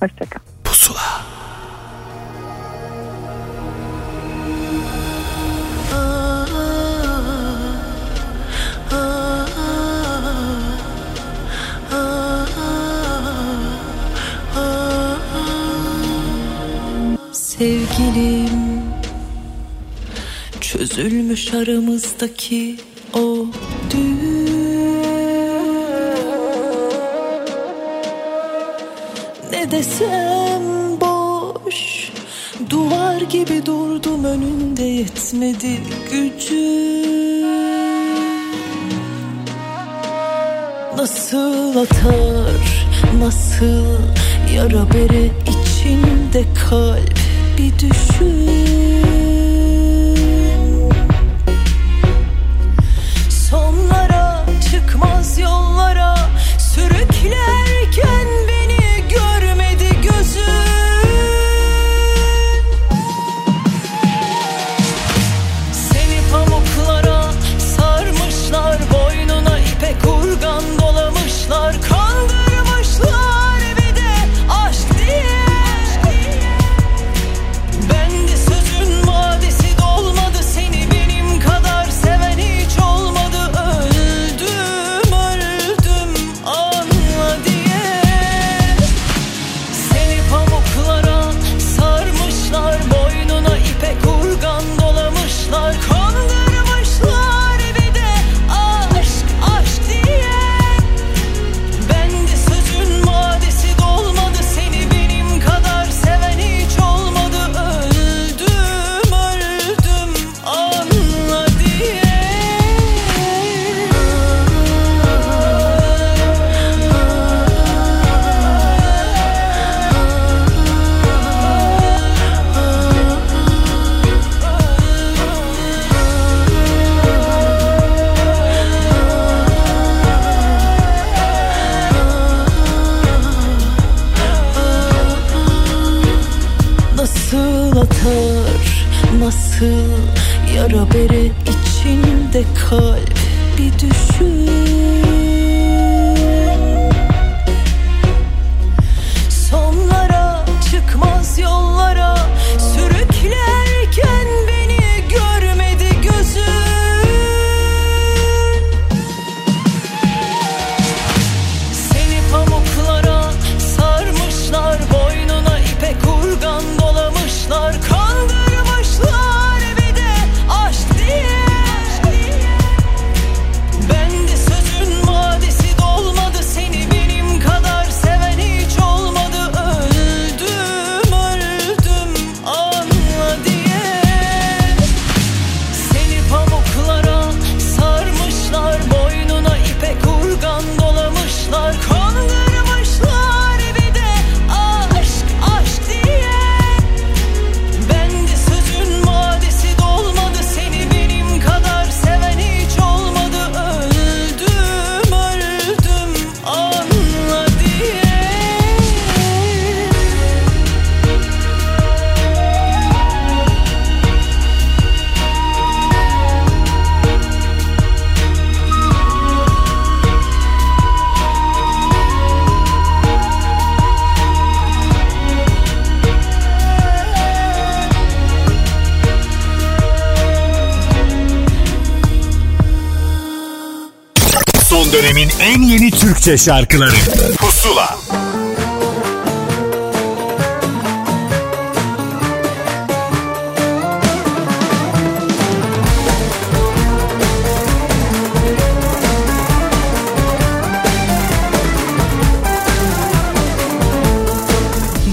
Hoşçakal. Sevgilim. Çözülmüş aramızdaki o düğüm. Ne desem boş Duvar gibi durdum önünde yetmedi gücüm. Nasıl atar, nasıl yara bere içinde kalp bir düşün. Sonlara çıkmaz yollara sürüklerken içinde kalp bir düşün Türkçe şarkıları. Pusula.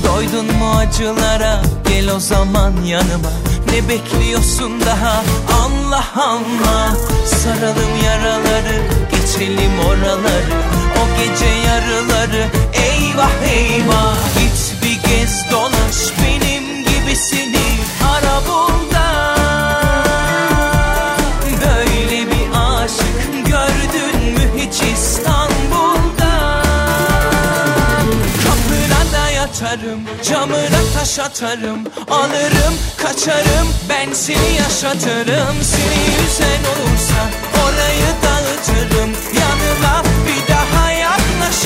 Doydun mu acılara? Gel o zaman yanıma. Ne bekliyorsun daha? Anla anla Saralım yaraları geçelim oraları Gece yarıları. Eyvah eyvah. Git bir gez dolaş benim gibisini ara bul Böyle bir aşık gördün mü hiç İstanbul'da? Kapına da yatarım Camına taş atarım. Alırım kaçarım Ben seni yaşatırım. Seni yüzen olursa Orayı dağıtırım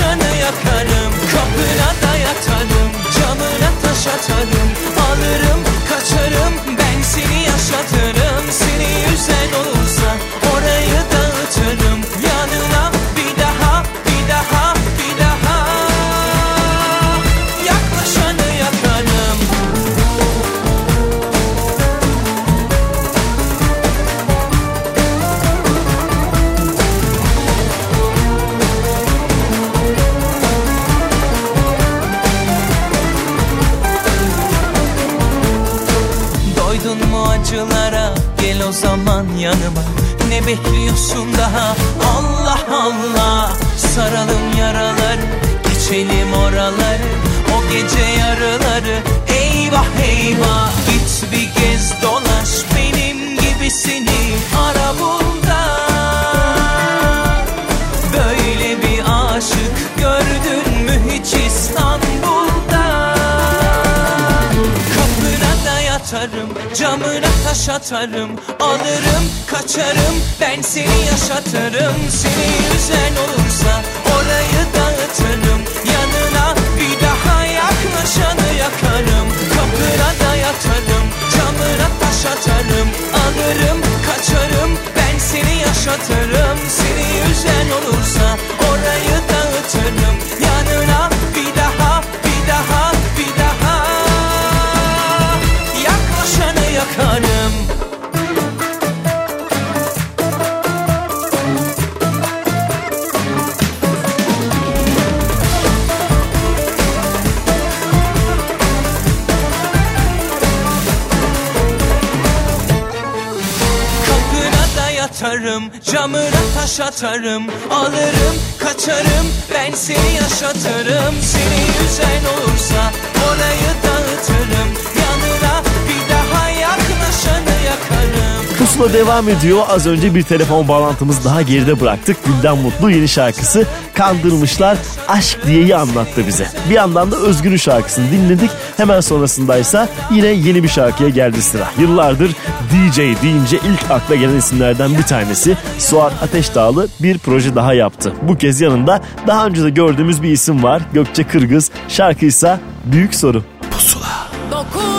yaklaşanı yakarım Kapına da yatarım Camına taş atarım Alırım kaçarım Ben seni yaşatırım. Seni yüzen olursa Orayı dağıtırım Yanına yanıma. Ne bekliyorsun daha? Allah Allah. Saralım yaraları Geçelim oraları. O gece yarıları. Eyvah eyvah camına taş atarım Alırım, kaçarım, ben seni yaşatırım Seni üzen olursa orayı dağıtırım. Yanına bir daha yaklaşanı yakarım. Kapına da yatarım, camına taş atarım. Alırım, kaçarım, ben seni yaşatırım. Seni üzen olursa orayı dağıtırım. Yanına Da yatarım, camına taş atarım Alırım, kaçarım, ben seni yaşatırım. Seni üzen olursa orayı dağıtırım Pusula devam ediyor. Az önce bir telefon bağlantımız daha geride bıraktık. Gülden Mutlu yeni şarkısı Kandırmışlar Aşk diyeyi anlattı bize. Bir yandan da Özgür'ün şarkısını dinledik. Hemen sonrasındaysa yine yeni bir şarkıya geldi sıra. Yıllardır DJ deyince ilk akla gelen isimlerden bir tanesi Suat Ateşdağlı bir proje daha yaptı. Bu kez yanında daha önce de gördüğümüz bir isim var. Gökçe Kırgız. Şarkıysa Büyük Soru. Dokunduğun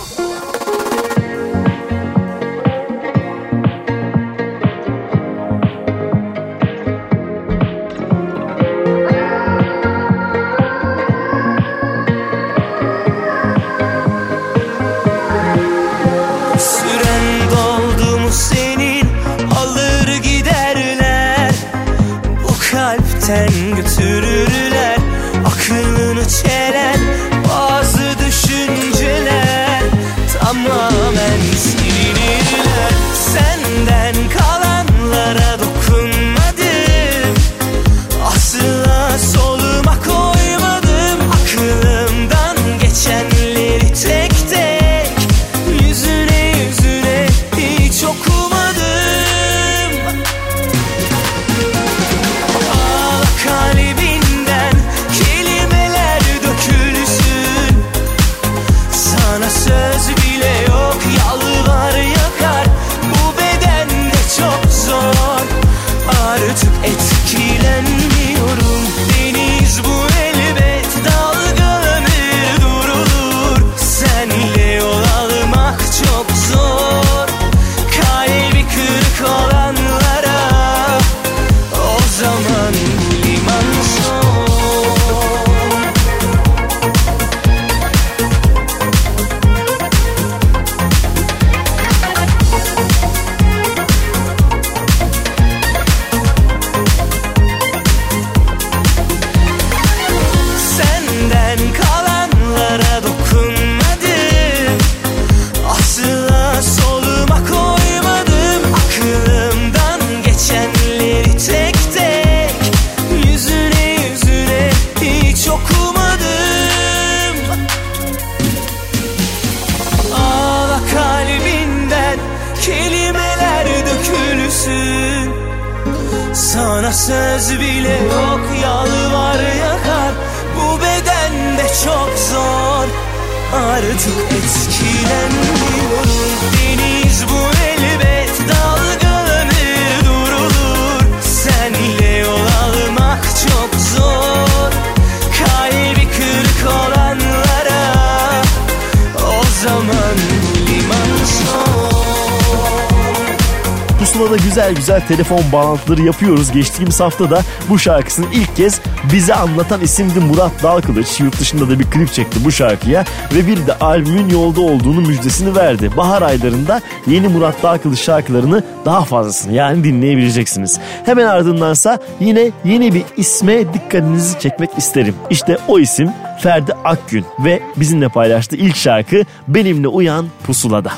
bağlantıları yapıyoruz. Geçtiğimiz hafta da bu şarkısını ilk kez bize anlatan isimdi Murat Dalkılıç. Yurt dışında da bir klip çekti bu şarkıya ve bir de albümün yolda olduğunu müjdesini verdi. Bahar aylarında yeni Murat Dalkılıç şarkılarını daha fazlasını yani dinleyebileceksiniz. Hemen ardındansa yine yeni bir isme dikkatinizi çekmek isterim. İşte o isim Ferdi Akgün ve bizimle paylaştığı ilk şarkı Benimle Uyan Pusula'da.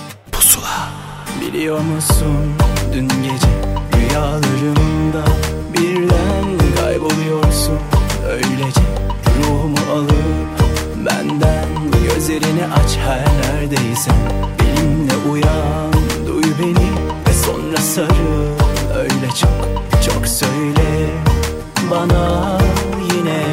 Biliyor musun dün gece rüyalarımda birden kayboluyorsun. Öylece ruhumu alıp benden gözlerini aç her neredeysen benimle uyan duy beni ve sonra sarıl. Öyle çok çok söyle bana yine.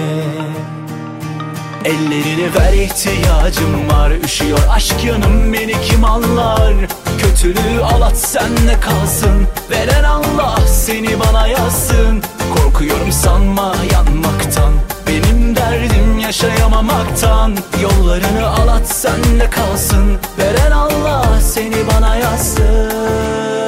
Ellerini ver ihtiyacım var Üşüyor aşk yanım beni kim anlar Kötülüğü alat senle kalsın. Veren Allah seni bana yazsın. Korkuyorum sanma yanmaktan. Benim derdim yaşayamamaktan. Yollarını alat senle kalsın. Veren Allah seni bana yazsın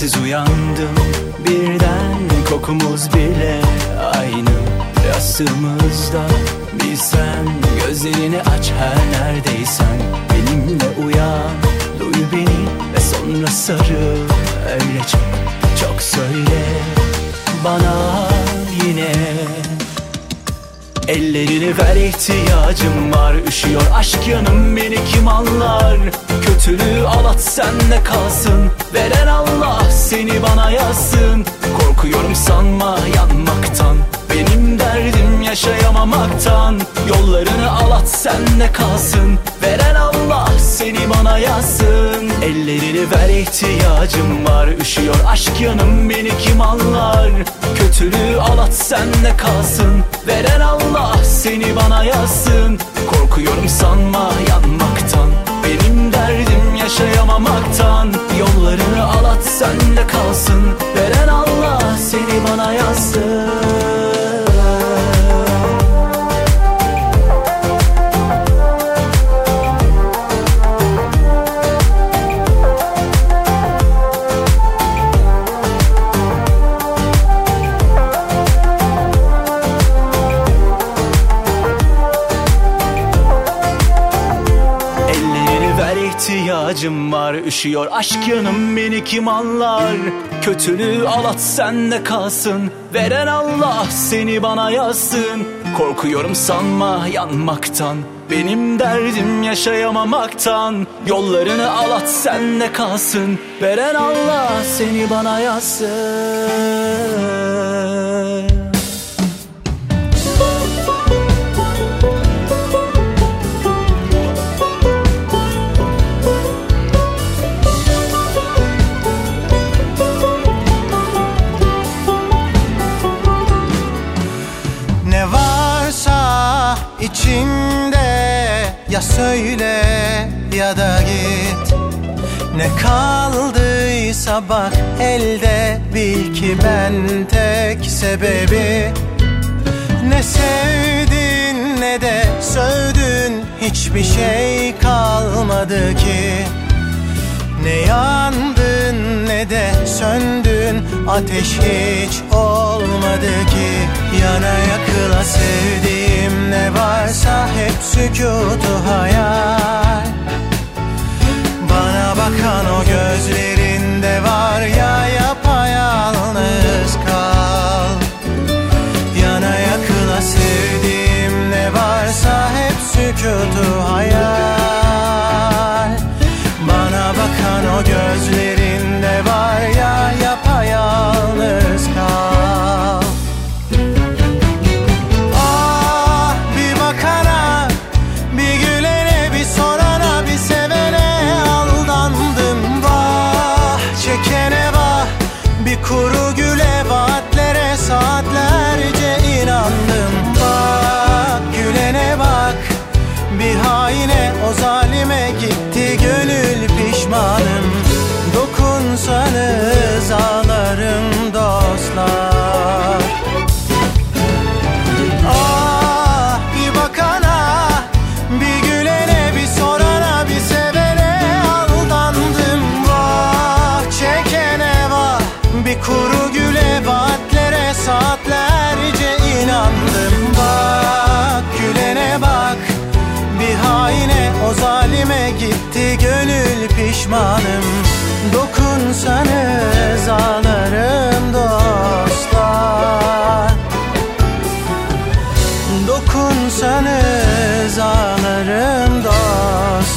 sensiz uyandım Birden kokumuz bile aynı. Yastığımızda Bilsen gözlerini aç her neredeysen. Benimle uyan duy beni ve sonra sarıl Öyle çok çok söyle bana Ellerini ver ihtiyacım var. Üşüyor aşk yanım beni kim anlar? Kötülüğü alat senle kalsın. Veren Allah seni bana yazsın. Korkuyorum sanma yanmaktan. Benim derdim yaşayamamaktan. Yollarını al at sende kalsın. Veren Allah seni bana yazsın Ellerini ver ihtiyacım var. Üşüyor aşk yanım beni kim anlar? Kötülüğü al at sende kalsın. Veren Allah seni bana yazsın. Korkuyorum sanma yanmaktan. Benim derdim yaşayamamaktan. Yollarını al at sende kalsın. Veren Allah seni bana yazsın Üşüyor aşk yanım beni kim anlar? Kötülüğü al at sende kalsın. Veren Allah seni bana yazsın. Korkuyorum sanma yanmaktan. Benim derdim yaşayamamaktan. Yollarını al at sende kalsın. Veren Allah seni bana yazsın içinde. Ya söyle ya da git. Ne kaldıysa bak elde bil ki ben tek sebebi. Ne sevdin ne de sövdün hiçbir şey kalmadı ki ne yandın ne de söndün. Ateş hiç olmadı ki. Yana yakıla sevdiğim ne varsa Hep sükutu hayal. Bana bakan o gözlerinde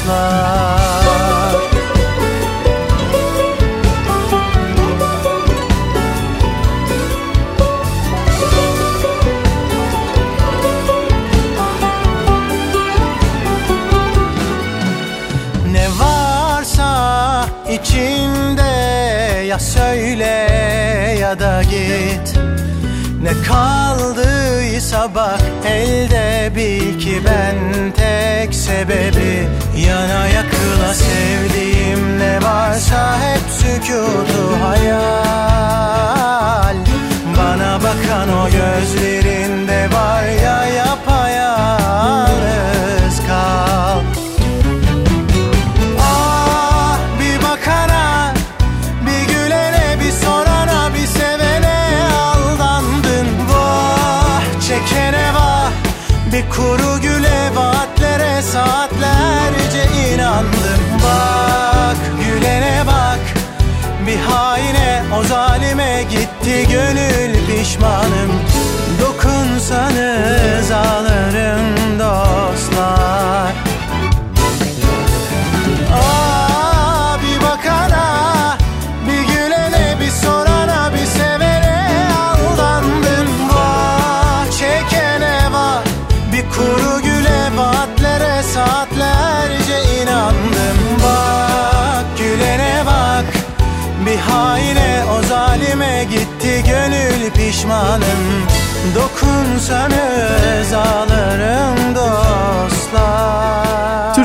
dostlar Ne varsa içinde ya söyle ya da git. Ne kaldıysa bak elde bil ki ben tek sebebi. Yana yakıla sevdiğim ne varsa hep sükutu hayal. Bana bakan o gözlerinde saatlerce inandım. Bak gülene bak. Bir haine o zalime gitti gönül pişmanım. Dokunsanız ağlarım zalime gitti gönül pişmanım. Dokunsanız ağlarım dostlar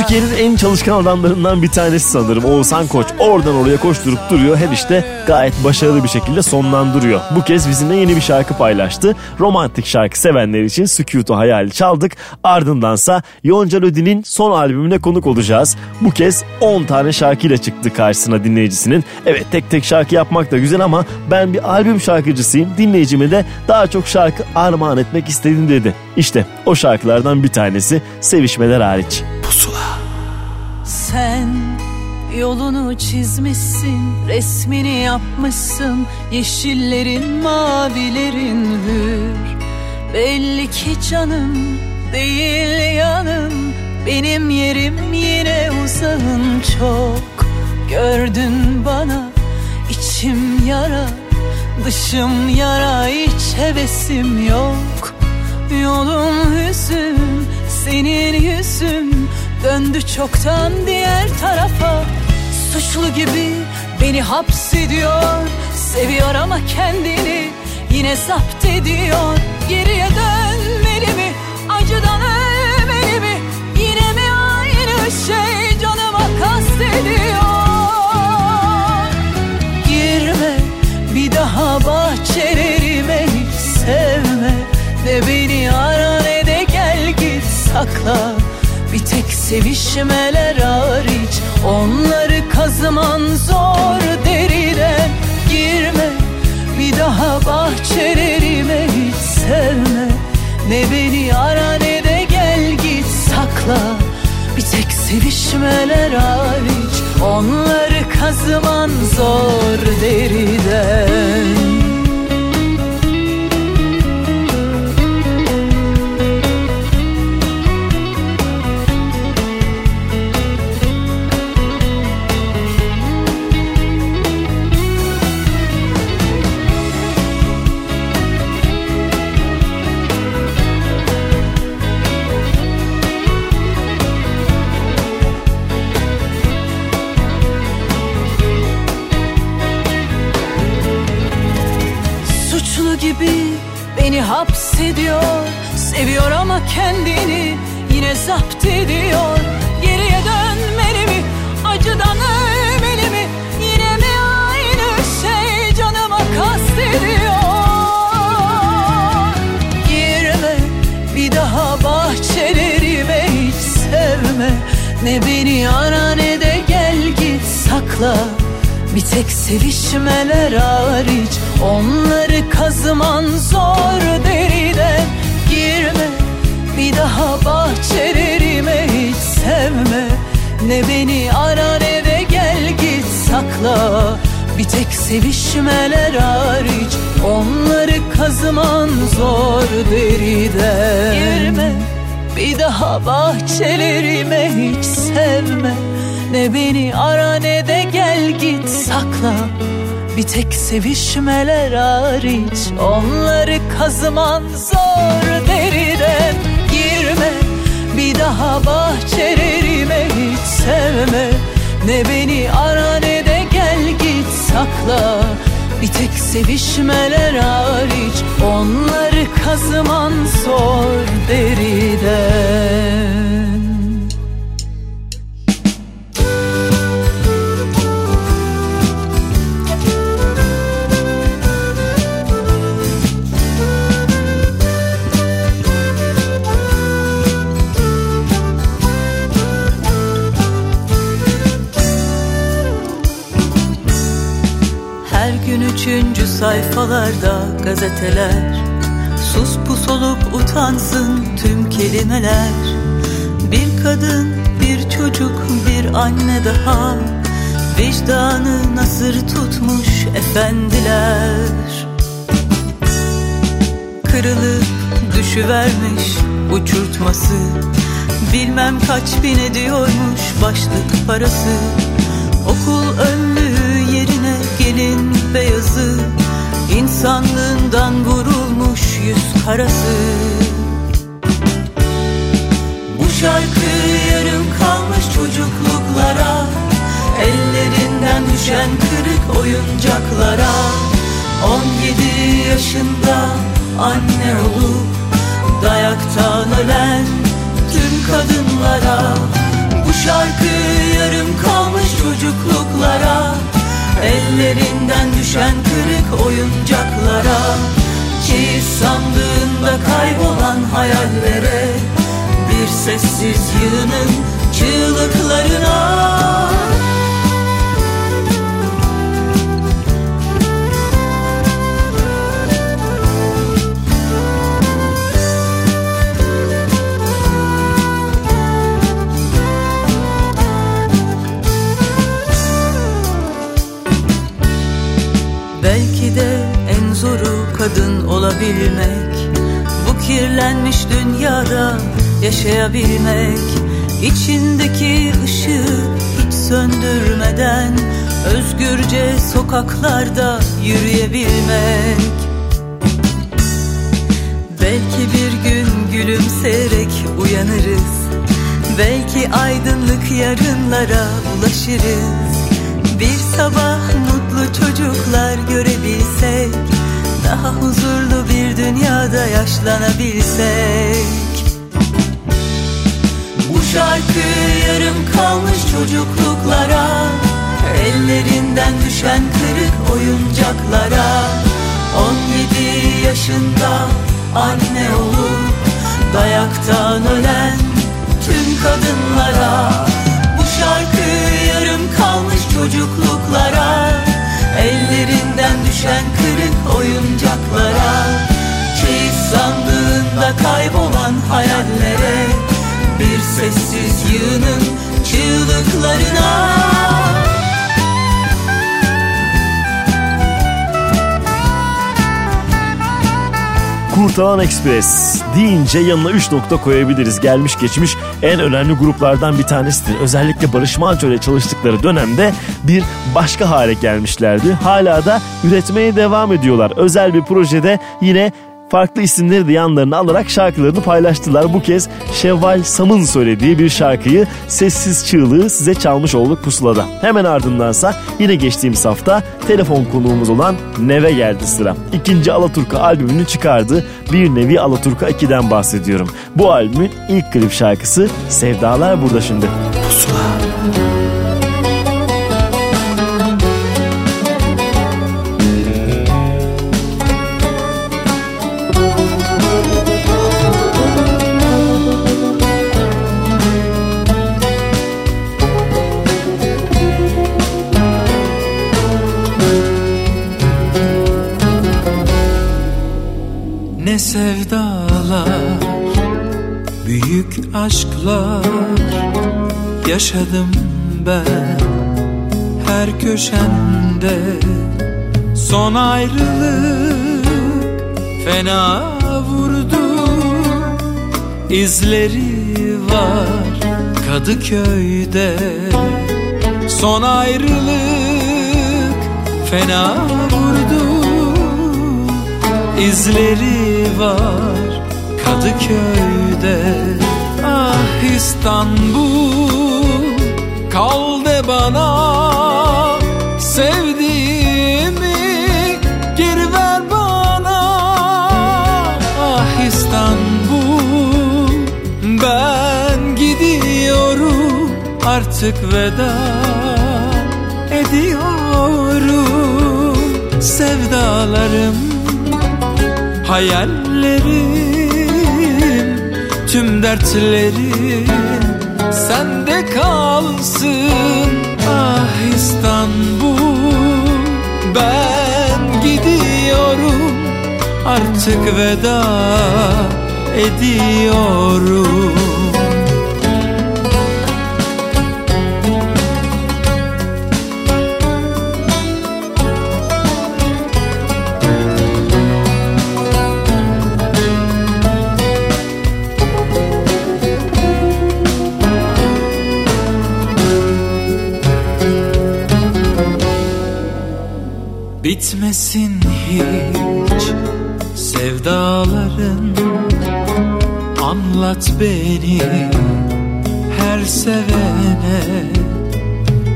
Türkiye'nin en çalışkan adamlarından bir tanesi sanırım Oğuzhan Koç. Oradan oraya koşturup duruyor. Her işte gayet başarılı bir şekilde sonlandırıyor. Bu kez bizimle yeni bir şarkı paylaştı. Romantik şarkı sevenler için Sükutu Hayali çaldık. Ardındansa Yonca Lodi'nin son albümüne konuk olacağız. Bu kez 10 tane şarkıyla çıktı karşısına dinleyicisinin. Evet tek tek şarkı yapmak da güzel ama ben bir albüm şarkıcısıyım. Dinleyicime de daha çok şarkı armağan etmek istedim dedi. İşte o şarkılardan bir tanesi Sevişmeler hariç. Sen yolunu çizmişsin, resmini yapmışsın, yeşillerin, mavilerin hür. Belli ki canım değil yanım, benim yerim yine uzağın çok. Gördün bana içim yara, dışım yara, hiç hevesim yok. Yolum hüzün, senin yüzün Döndü çoktan diğer tarafa. Suçlu gibi beni hapsediyor. Seviyor ama kendini yine zapt ediyor. Geriye dönmeli mi, acıdan ölmeli mi? Yine mi aynı şey canıma kastediyor? Girme bir daha bahçelerime hiç sevme. De beni ara ne de gel git sakla sevişmeler hariç Onları kazıman zor deriden Girme bir daha bahçelerime hiç sevme. Ne beni ara ne de gel git sakla. Bir tek sevişmeler hariç Onları kazıman zor deriden beni hapsediyor. Seviyor ama kendini yine zapt ediyor. Geriye dönmeli mi acıdan ölmeli mi? Yine mi aynı şey canıma kastediyor? Girme bir daha bahçelerime hiç sevme. Ne beni ara ne de gel git sakla. Bir tek sevişmeler hariç Onları kazıman zor deriden Girme bir daha bahçelerime hiç sevme. Ne beni ara ne de gel git sakla. Bir tek sevişmeler hariç Onları kazıman zor deriden Girme bir daha bahçelerime hiç sevme. Ne beni ara ne de gel git sakla Bir tek sevişmeler hariç Onları kazıman zor deriden Girme bir daha bahçelerime hiç sevme. Ne beni ara ne de gel git sakla. Bir tek sevişmeler hariç Onları kazıman zor deriden sayfalarda gazeteler. Sus pus olup utansın tüm kelimeler. Bir kadın, bir çocuk, bir anne daha. Vicdanı nasır tutmuş efendiler. Kırılıp düşüvermiş uçurtması. Bilmem kaç bin ediyormuş başlık parası. Okul önlüğü yerine gelin beyazı İnsanlığından vurulmuş yüz karası. Bu şarkı yarım kalmış çocukluklara Ellerinden düşen kırık oyuncaklara. 17 yaşında anne olup Dayaktan ölen tüm kadınlara. Bu şarkı yarım kalmış çocukluklara Ellerinden düşen kırık oyuncaklara Keyif sandığında kaybolan hayallere Bir sessiz yığının çığlıklarına kadın olabilmek Bu kirlenmiş dünyada yaşayabilmek İçindeki ışığı hiç söndürmeden Özgürce sokaklarda yürüyebilmek. Belki bir gün gülümseyerek uyanırız Belki aydınlık yarınlara ulaşırız. Bir sabah mutlu çocuklar görebilsek Daha huzurlu bir dünyada yaşlanabilsek. Bu şarkı yarım kalmış çocukluklara Ellerinden düşen kırık oyuncaklara. 17 yaşında anne olup Dayaktan ölen tüm kadınlara. Bu şarkı yarım kalmış çocukluklara Ellerinden düşen kırık oyuncaklara Keyif sandığında kaybolan hayallere Bir sessiz yığının çığlıklarına Kurtalan Express deyince yanına 3 nokta koyabiliriz. Gelmiş geçmiş en önemli gruplardan bir tanesidir. Özellikle Barış Manço ile çalıştıkları dönemde bir başka hale gelmişlerdi. Hala da üretmeye devam ediyorlar. Özel bir projede yine farklı isimleri de yanlarına alarak şarkılarını paylaştılar. Bu kez Şevval Sam'ın söylediği bir şarkıyı Sessiz Çığlığı size çalmış olduk pusulada. Hemen ardındansa yine geçtiğimiz hafta telefon konuğumuz olan Neve geldi sıra. İkinci Alaturka albümünü çıkardı. Bir nevi Alaturka 2'den bahsediyorum. Bu albümün ilk klip şarkısı Sevdalar burada şimdi. Pusula. Sevdalar Büyük aşklar Yaşadım ben. Her köşende Son ayrılık Fena vurdu. İzleri var Kadıköy'de Son ayrılık Fena vurdu. İzleri var Kadıköy'de Ah İstanbul. Kal de bana Sevdiğimi geri ver bana. Ah İstanbul ben gidiyorum artık veda ediyorum. Sevdalarım Hayallerim, tüm dertlerim sende kalsın. Ah İstanbul ben gidiyorum artık veda ediyorum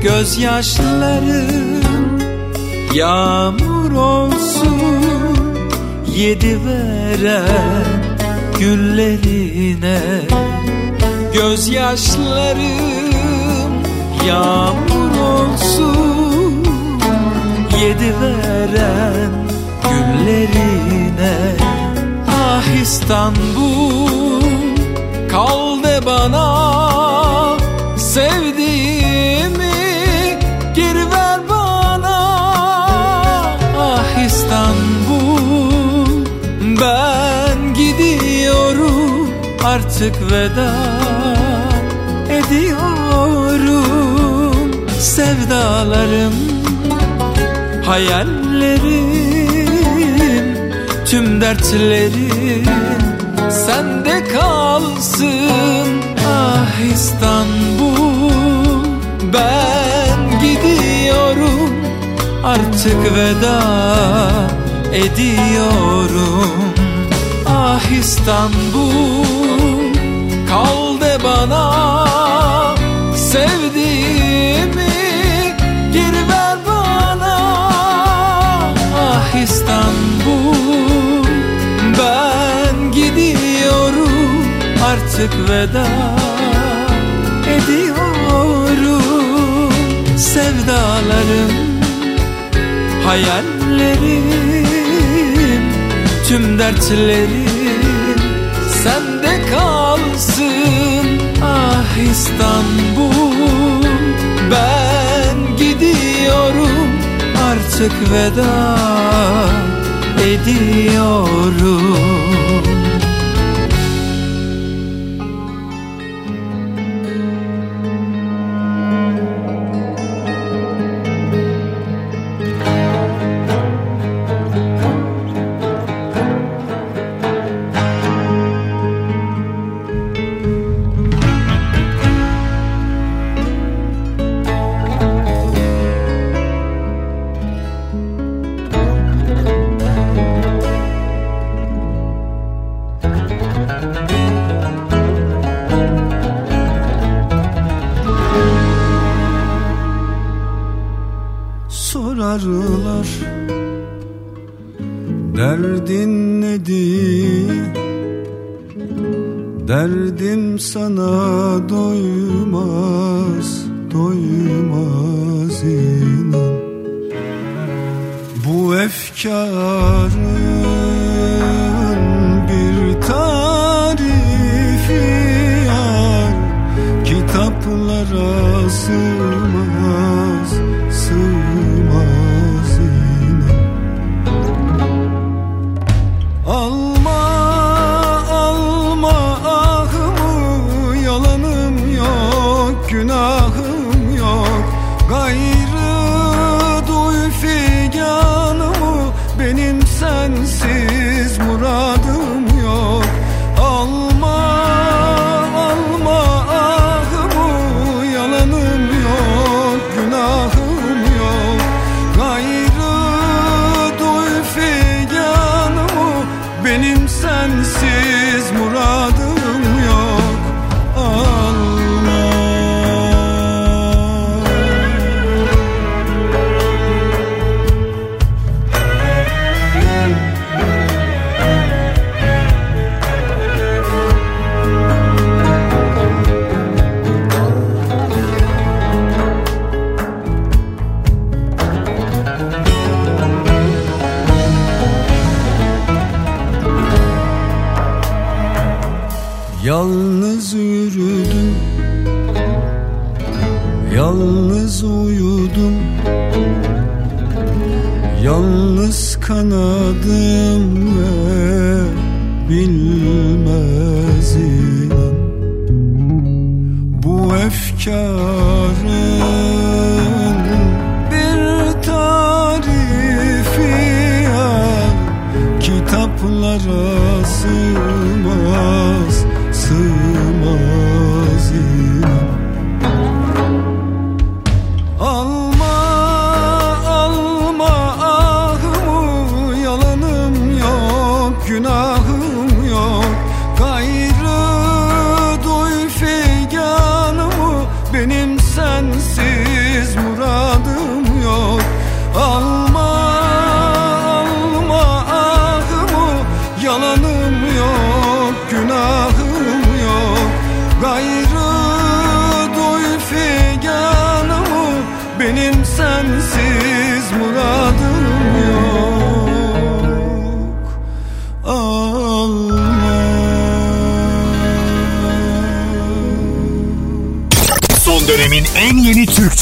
Gözyaşlarım yağmur olsun Yedi veren güllerine. Gözyaşlarım yağmur olsun Yedi veren güllerine. Ah İstanbul kal de bana Sevdiğimi artık veda ediyorum. Sevdalarım hayallerim tüm dertlerim sende kalsın. Ah İstanbul ben gidiyorum. Artık veda ediyorum. Ah İstanbul bana sevdiğimi geri ver bana. Ah İstanbul ben gidiyorum artık veda ediyorum. Sevdalarım hayallerim tüm dertlerim İstanbul. Ben gidiyorum artık veda ediyorum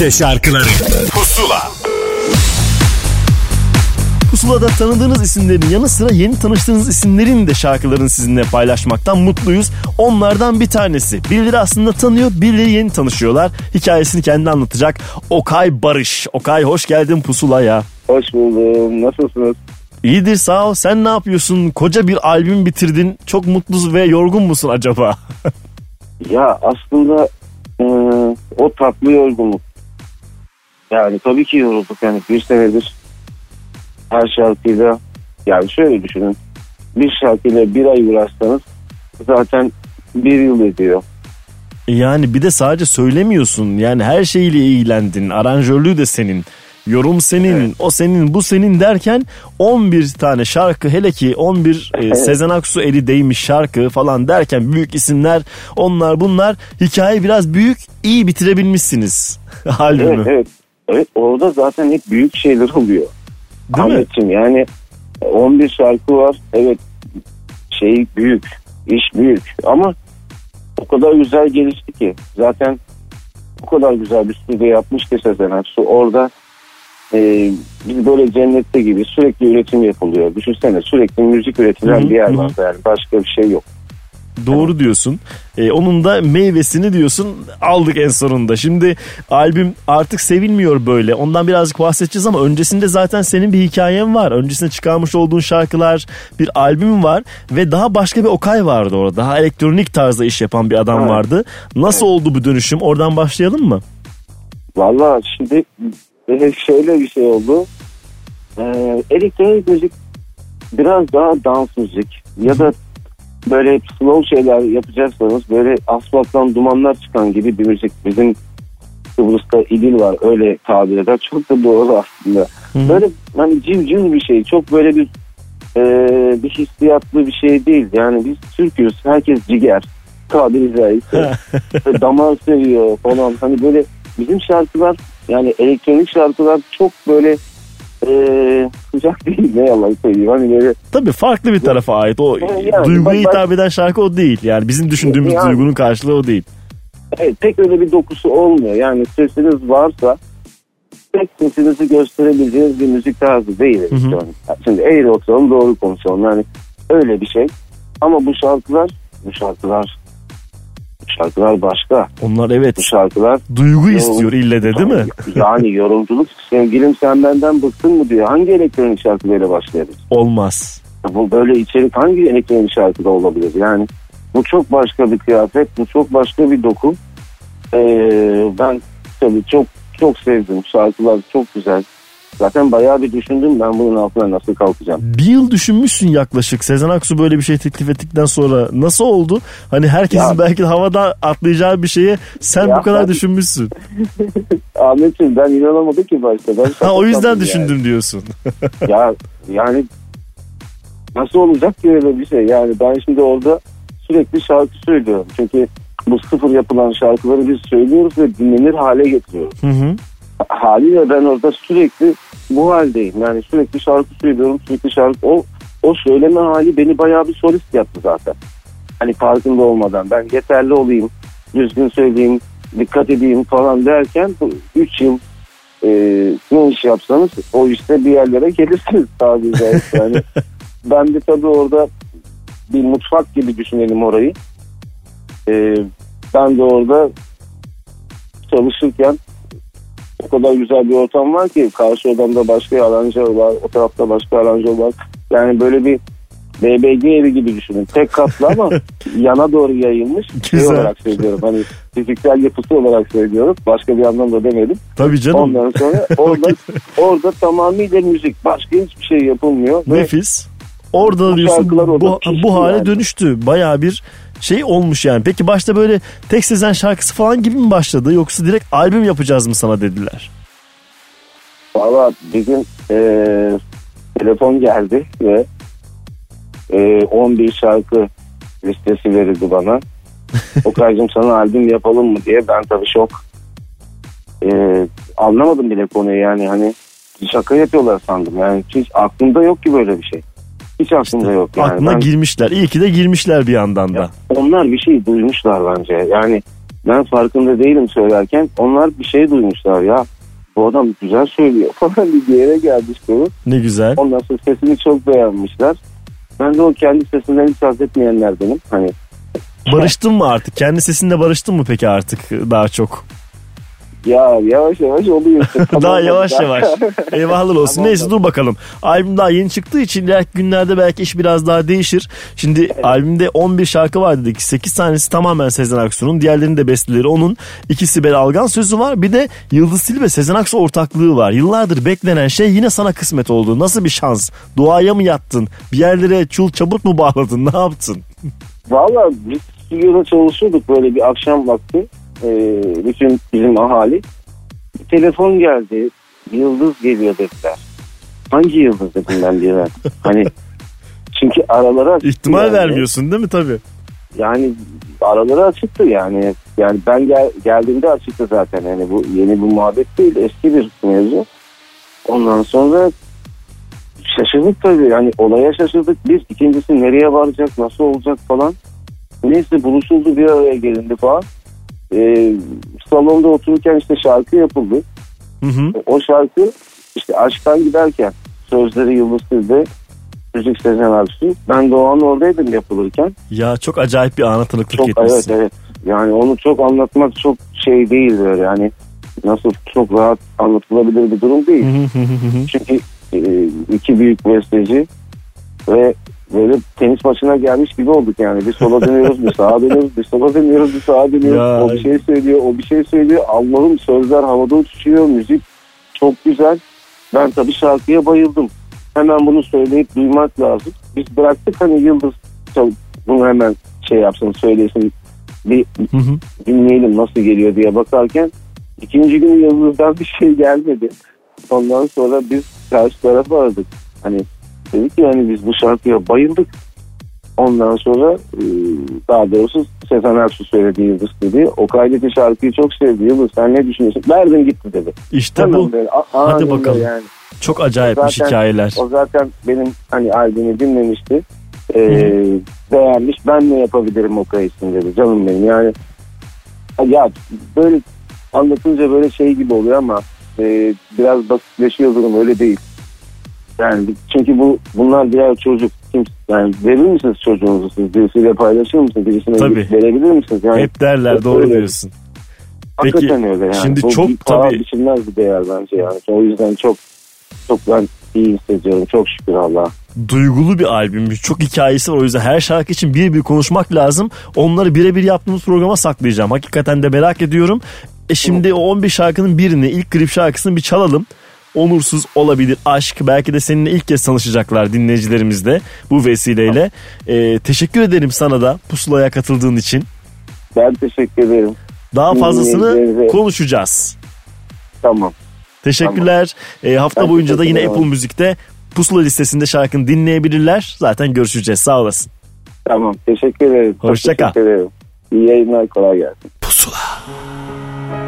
Türkçe şarkıları Pusula Pusula'da tanıdığınız isimlerin yanı sıra yeni tanıştığınız isimlerin de şarkılarını sizinle paylaşmaktan mutluyuz. Onlardan bir tanesi. Birileri aslında tanıyor, birileri yeni tanışıyorlar. Hikayesini kendi anlatacak. Okay Barış. Okay hoş geldin Pusula'ya. Hoş buldum. Nasılsınız? İyidir sağ ol. Sen ne yapıyorsun? Koca bir albüm bitirdin. Çok mutlu ve yorgun musun acaba? Ya aslında e, o tatlı yorgunluk. Yani tabii ki yorulduk. Yani bir senedir her şarkıyla yani şöyle düşünün. Bir şarkıyla bir ay uğraşsanız zaten bir yıl ediyor. Yani bir de sadece söylemiyorsun. Yani her şeyle ilgilendin. Aranjörlüğü de senin. Yorum senin, o senin, bu senin derken 11 tane şarkı hele ki 11 e, Sezen Aksu eli değmiş şarkı falan derken büyük isimler onlar bunlar hikaye biraz büyük iyi bitirebilmişsiniz albümü. Evet, evet. Evet orada zaten hep büyük şeyler oluyor. Değil mi? Ahmetciğim yani 11 şarkı var. Evet şey büyük. iş büyük. Ama o kadar güzel gelişti ki. Zaten o kadar güzel bir stüdyo yapmış ki Sezen Aksu. Orada e, biz böyle cennette gibi sürekli üretim yapılıyor. Düşünsene sürekli müzik üretilen Hı hı, bir yer var yani. Başka bir şey yok. Doğru diyorsun. E, onun da meyvesini diyorsun aldık en sonunda. Şimdi albüm artık sevilmiyor böyle. Ondan birazcık bahsedeceğiz ama öncesinde zaten senin bir hikayen var. Öncesinde çıkarmış olduğun şarkılar, bir albüm var ve daha başka bir Okay vardı orada. Daha elektronik tarzda iş yapan bir adam Evet. vardı. Nasıl oldu bu dönüşüm? Oradan başlayalım mı? Valla şimdi e, şöyle bir şey oldu. E, elektronik müzik biraz daha dans müzik ya da böyle slow şeyler yapacaksanız böyle asfalttan dumanlar çıkan gibi bir müzik. Bizim Kıbrıs'ta İdil var öyle tabir eder. Çok da doğru aslında. Böyle hani civciv bir şey. Çok böyle bir e, bir hissiyatlı bir şey değil. Yani biz Türk'üz. Herkes ciger. Tabiri caizse. Damar seviyor falan. Hani böyle bizim şarkılar yani elektronik şarkılar çok böyle e, sıcak değil ne yalan söyleyeyim. Hani böyle Tabii farklı bir tarafa ait. O yani duyguya bak- hitap eden şarkı o değil. Yani bizim düşündüğümüz Yani- duygunun karşılığı o değil. Evet, pek öyle bir dokusu olmuyor. Yani sesiniz varsa pek sesinizi gösterebileceğiniz bir müzik tarzı değil. hı. Şimdi eğri oturalım doğru konuşalım. Yani öyle bir şey. Ama bu şarkılar, bu şarkılar, şarkılar başka. Onlar evet. Bu şarkılar Duygu istiyor ille de değil mi? Yani yorumculuk sevgilim sen benden bıktın mı diyor. Hangi elektronik şarkı böyle başlayabilir? Olmaz. Bu böyle içerik hangi elektronik şarkıda olabilir? Yani bu çok başka bir kıyafet, bu çok başka bir doku. Ee, ben tabii çok çok sevdim. Şarkılar çok güzel. Zaten bayağı bir düşündüm ben bunun altına nasıl kalkacağım. Bir yıl düşünmüşsün yaklaşık. Sezen Aksu böyle bir şey teklif ettikten sonra nasıl oldu? Hani herkesin Ya- belki havada atlayacağı bir şeye sen Ya bu kadar ben- düşünmüşsün. Ahmetciğim ben inanamadım ki başta. Ben Ha o yüzden düşündüm diyorsun. yani. ya yani nasıl olacak ki öyle bir şey? Yani ben şimdi orada sürekli şarkı söylüyorum. Çünkü bu sıfır yapılan şarkıları biz söylüyoruz ve dinlenir hale getiriyoruz. Hı hı. haliyle ben orada sürekli bu haldeyim. Yani sürekli şarkı söylüyorum, sürekli şarkı. O, o söyleme hali beni bayağı bir solist yaptı zaten. Hani farkında olmadan ben yeterli olayım, düzgün söyleyeyim, dikkat edeyim falan derken bu 3 yıl e, ne iş yapsanız o işte bir yerlere gelirsiniz tabiri caizse. Yani ben de tabii orada bir mutfak gibi düşünelim orayı. E, ben de orada çalışırken o kadar güzel bir ortam var ki karşı odamda başka aranjör var, o tarafta başka aranjör var. Yani böyle bir BBG evi gibi düşünün. Tek katlı ama yana doğru yayılmış. Şey Güzel. olarak söylüyorum. Hani fiziksel yapısı olarak söylüyorum. Başka bir anlamda demedim. Tabii canım. Ondan sonra orada orada tamamıyla müzik. Başka hiçbir şey yapılmıyor. Ve Nefis. Orada bu diyorsun bu, bu hale yani. dönüştü. Baya bir şey olmuş yani. Peki başta böyle tek Sezen şarkısı falan gibi mi başladı yoksa direkt albüm yapacağız mı sana dediler? Valla gün e, telefon geldi ve e, 11 şarkı listesi verildi bana. Okaycığım sana albüm yapalım mı diye ben tabii şok. E, anlamadım bile konuyu yani hani şaka yapıyorlar sandım. Yani hiç aklımda yok ki böyle bir şey. Hiç aklımda yok yani. Aklına Ben- girmişler. İyi ki de girmişler bir yandan da. onlar bir şey duymuşlar bence. Yani ben farkında değilim söylerken onlar bir şey duymuşlar ya. Bu adam güzel söylüyor falan bir yere işte o. Ne güzel. Ondan sonra sesini çok beğenmişler. Ben de o kendi sesinden hiç haz etmeyenlerdenim. Hani Barıştın mı artık? Kendi sesinle barıştın mı peki artık daha çok? Ya yavaş yavaş oluyor. işte. daha yavaş daha- yavaş. Eyvahlar olsun. Tamam, Neyse dur bakalım. Albüm daha yeni çıktığı için ileriki günlerde belki iş biraz daha değişir. Şimdi albümde 11 şarkı var dedik. 8 tanesi tamamen Sezen Aksu'nun. Diğerlerinin de besteleri onun. İkisi Sibel Algan sözü var. Bir de Yıldız Tilbe Sezen Aksu ortaklığı var. Yıllardır beklenen şey yine sana kısmet oldu. Nasıl bir şans? Duaya mı yattın? Bir yerlere çul çabuk mu bağladın? Ne yaptın? Valla biz stüdyoda çalışıyorduk böyle bir akşam vakti. Ee, bütün bizim ahali. Bir telefon geldi. Yıldız geliyor dediler. Hangi yıldız dedim ben diye. Hani çünkü aralara İhtimal yani. vermiyorsun değil mi tabii? Yani araları açıktı yani. Yani ben gel, geldiğimde açıktı zaten. Yani bu yeni bir muhabbet değil. Eski bir mevzu. Ondan sonra şaşırdık tabii. Yani olaya şaşırdık. Bir ikincisi nereye varacak, nasıl olacak falan. Neyse buluşuldu bir araya gelindi falan. Ee, salonda otururken işte şarkı yapıldı. O şarkı işte aşktan giderken sözleri Yıldız Tilbe, müzik Sezen Aksu. Ben de o an oradaydım yapılırken. Ya çok acayip bir ana tanıklık Çok evet etmişsin. evet. Yani onu çok anlatmak çok şey değil böyle yani nasıl çok rahat anlatılabilir bir durum değil. Çünkü e, iki büyük besteci ve böyle tenis maçına gelmiş gibi olduk yani. Bir sola dönüyoruz, bir sağa dönüyoruz, bir sola dönüyoruz, bir sağa dönüyoruz. Ya. O bir şey söylüyor, o bir şey söylüyor. Allah'ım sözler havada uçuşuyor, müzik çok güzel. Ben tabii şarkıya bayıldım. Hemen bunu söyleyip duymak lazım. Biz bıraktık hani Yıldız bunu hemen şey yapsın, söylesin. Bir dinleyelim nasıl geliyor diye bakarken ikinci gün Yıldız'dan bir şey gelmedi. Ondan sonra biz karşı tarafa aradık. Hani dedik ki hani biz bu şarkıya bayıldık. Ondan sonra e, daha doğrusu Sezen Aksu söyledi Yıldız dedi. O kaydettiği şarkıyı çok sevdi Yıldız sen ne düşünüyorsun? Verdim gitti dedi. İşte Hemen bu. böyle, Hadi bakalım. Yani. Çok acayipmiş Zaten- hikayeler. O zaten benim hani albümü dinlemişti. Ee, beğenmiş. Ben ne yapabilirim o kayıtsın dedi. Canım benim yani. Ya böyle anlatınca böyle şey gibi oluyor ama e, biraz basitleşiyor durum öyle değil. Yani çünkü bu bunlar birer çocuk. Kim, yani verir misiniz çocuğunuzu siz? Birisiyle paylaşır mısınız? Birisine Tabii. verebilir misiniz? Yani, Hep derler doğru öyle. diyorsun. Peki Hakikaten öyle yani. şimdi Bu çok bir tabii biçilmez bir değer bence yani. O yüzden çok çok ben iyi hissediyorum. Çok şükür Allah'a. duygulu bir albümmüş. Çok hikayesi var o yüzden her şarkı için bir bir konuşmak lazım. Onları birebir yaptığımız programa saklayacağım. Hakikaten de merak ediyorum. E şimdi o 11 şarkının birini ilk klip şarkısını bir çalalım. Onursuz olabilir aşk. Belki de seninle ilk kez tanışacaklar dinleyicilerimiz de bu vesileyle. E, teşekkür ederim sana da pusulaya katıldığın için. Ben teşekkür ederim. Daha fazlasını konuşacağız. Tamam. Teşekkürler. E, hafta Ben boyunca da yine. Apple Müzik'te Pusula listesinde şarkını dinleyebilirler. Zaten görüşeceğiz. Sağ olasın. Tamam. Teşekkür ederim. Çok Hoşça kal. Teşekkür ederim. İyi yayınlar. Kolay gelsin. Sevgilim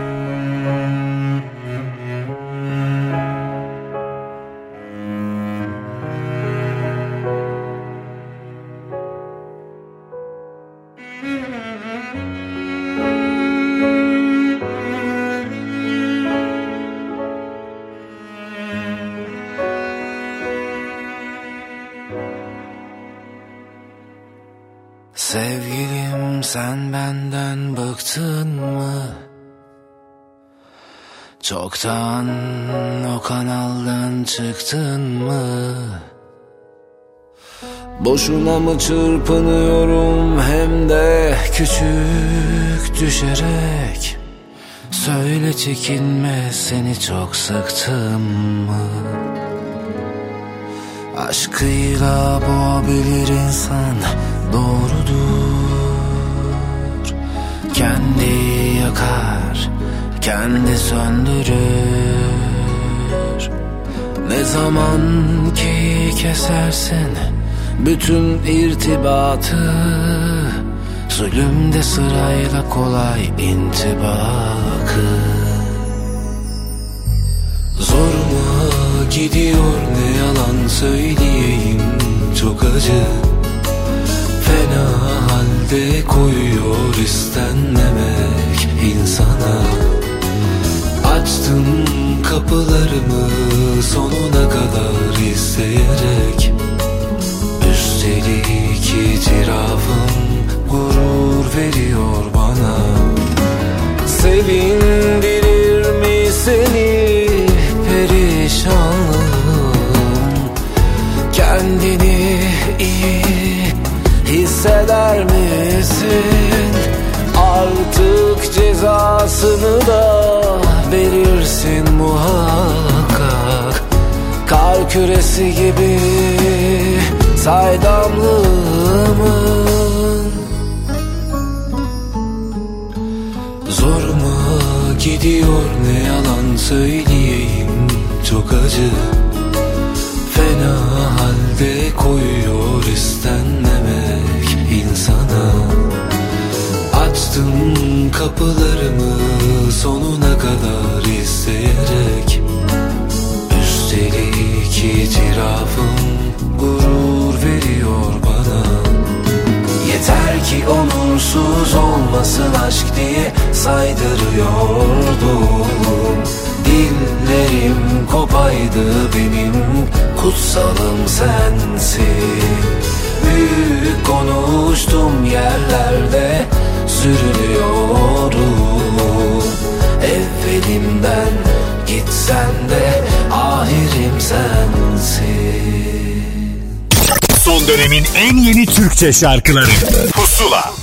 Çoktan o kanaldan çıktın mı? Boşuna mı çırpınıyorum hem de küçük düşerek Söyle çekinme seni çok sıktım mı? Aşkıyla boğabilir insan doğrudur Kendi yakar, kendi söndürür. Ne zaman ki kesersin bütün irtibatı Zulümde sırayla kolay intibakı. Zoruma gidiyor ne yalan söyleyeyim çok acı. Fena halde koyuyor istenmemek insana Açtım kapılarımı sonuna kadar isteyerek. Üstelik itirafım gurur veriyor bana. Sevindirir mi seni perişanlığım? Kendini iyi hisseder misin? Artık cezasını da verirsin muhakkak. Kar küresi gibi saydamlığımın. Zoruma gidiyor ne yalan söyleyeyim çok acı. Fena halde koyuyor istenmemek insana. Açtım kapılarımı sonuna kadar isteyerek Üstelik itirafım gurur veriyor bana. Yeter ki onursuz olmasın aşk diye saydırıyordum. Dillerim kopaydı benim kutsalım sensin. Büyük konuştum yerlerde sürünüyorum Evvelimden gitsen de ahirim sensin. Son dönemin en yeni Türkçe şarkıları. Pusula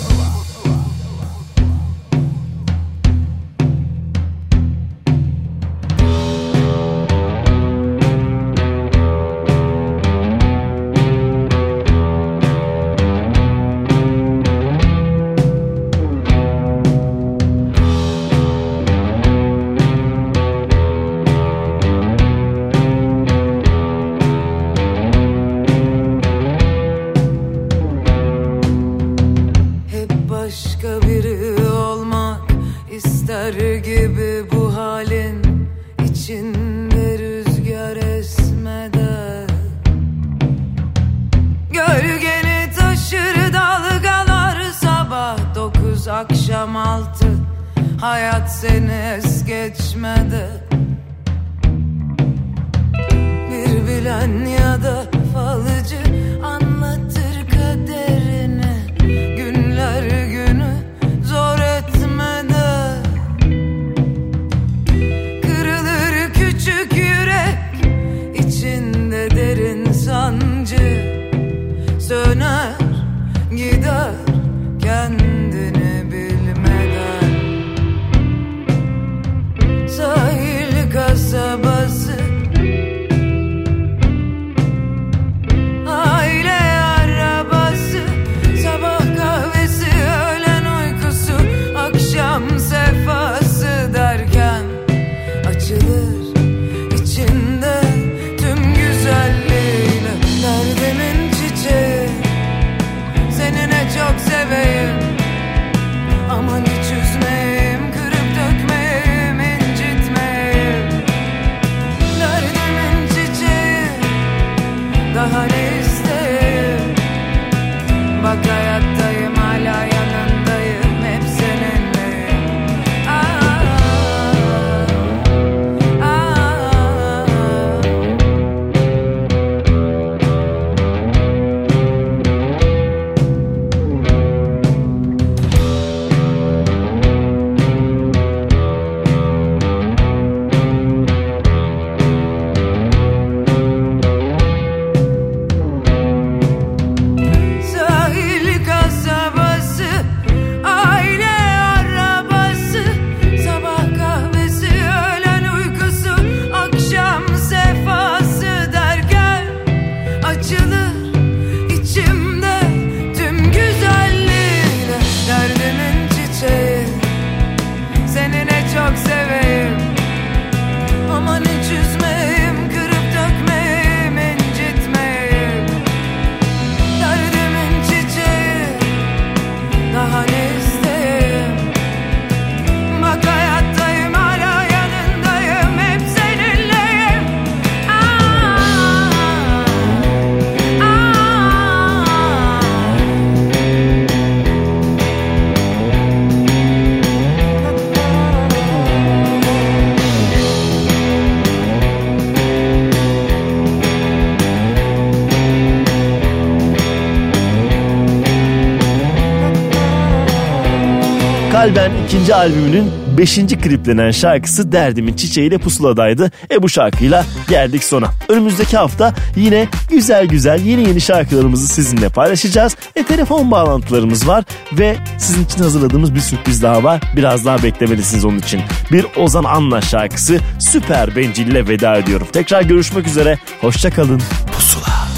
Kalben ikinci albümünün 5. kliplenen şarkısı Derdimin Çiçeği ile pusuladaydı. E bu şarkıyla geldik sona. Önümüzdeki hafta yine güzel güzel yeni yeni şarkılarımızı sizinle paylaşacağız. E telefon bağlantılarımız var ve sizin için hazırladığımız bir sürpriz daha var. Biraz daha beklemelisiniz onun için. Bir Ozan Anla şarkısı Süper Bencil ile veda ediyorum. Tekrar görüşmek üzere. Hoşçakalın. Pusula.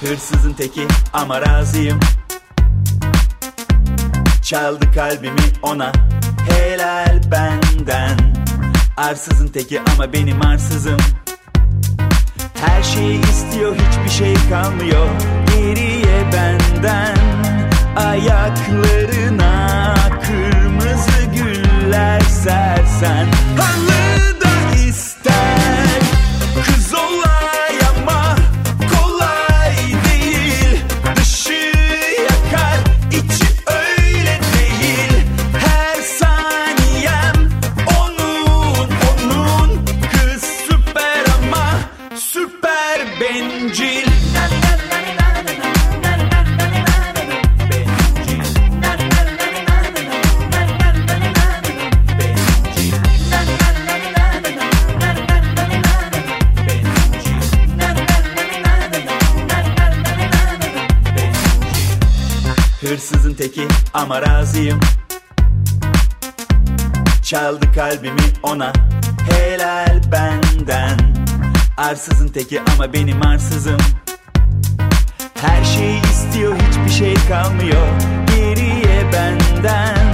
Hırsızın teki ama razıyım Çaldı kalbimi ona. Helal benden. Arsızın teki ama benim arsızım. Her şeyi istiyor hiçbir şey kalmıyor. Geriye benden. Ayaklarına kırmızı güller sersen. Halı ama razıyım Çaldı kalbimi ona. Helal benden. Arsızın teki ama benim arsızım. Her şeyi istiyor hiçbir şey kalmıyor. Geriye benden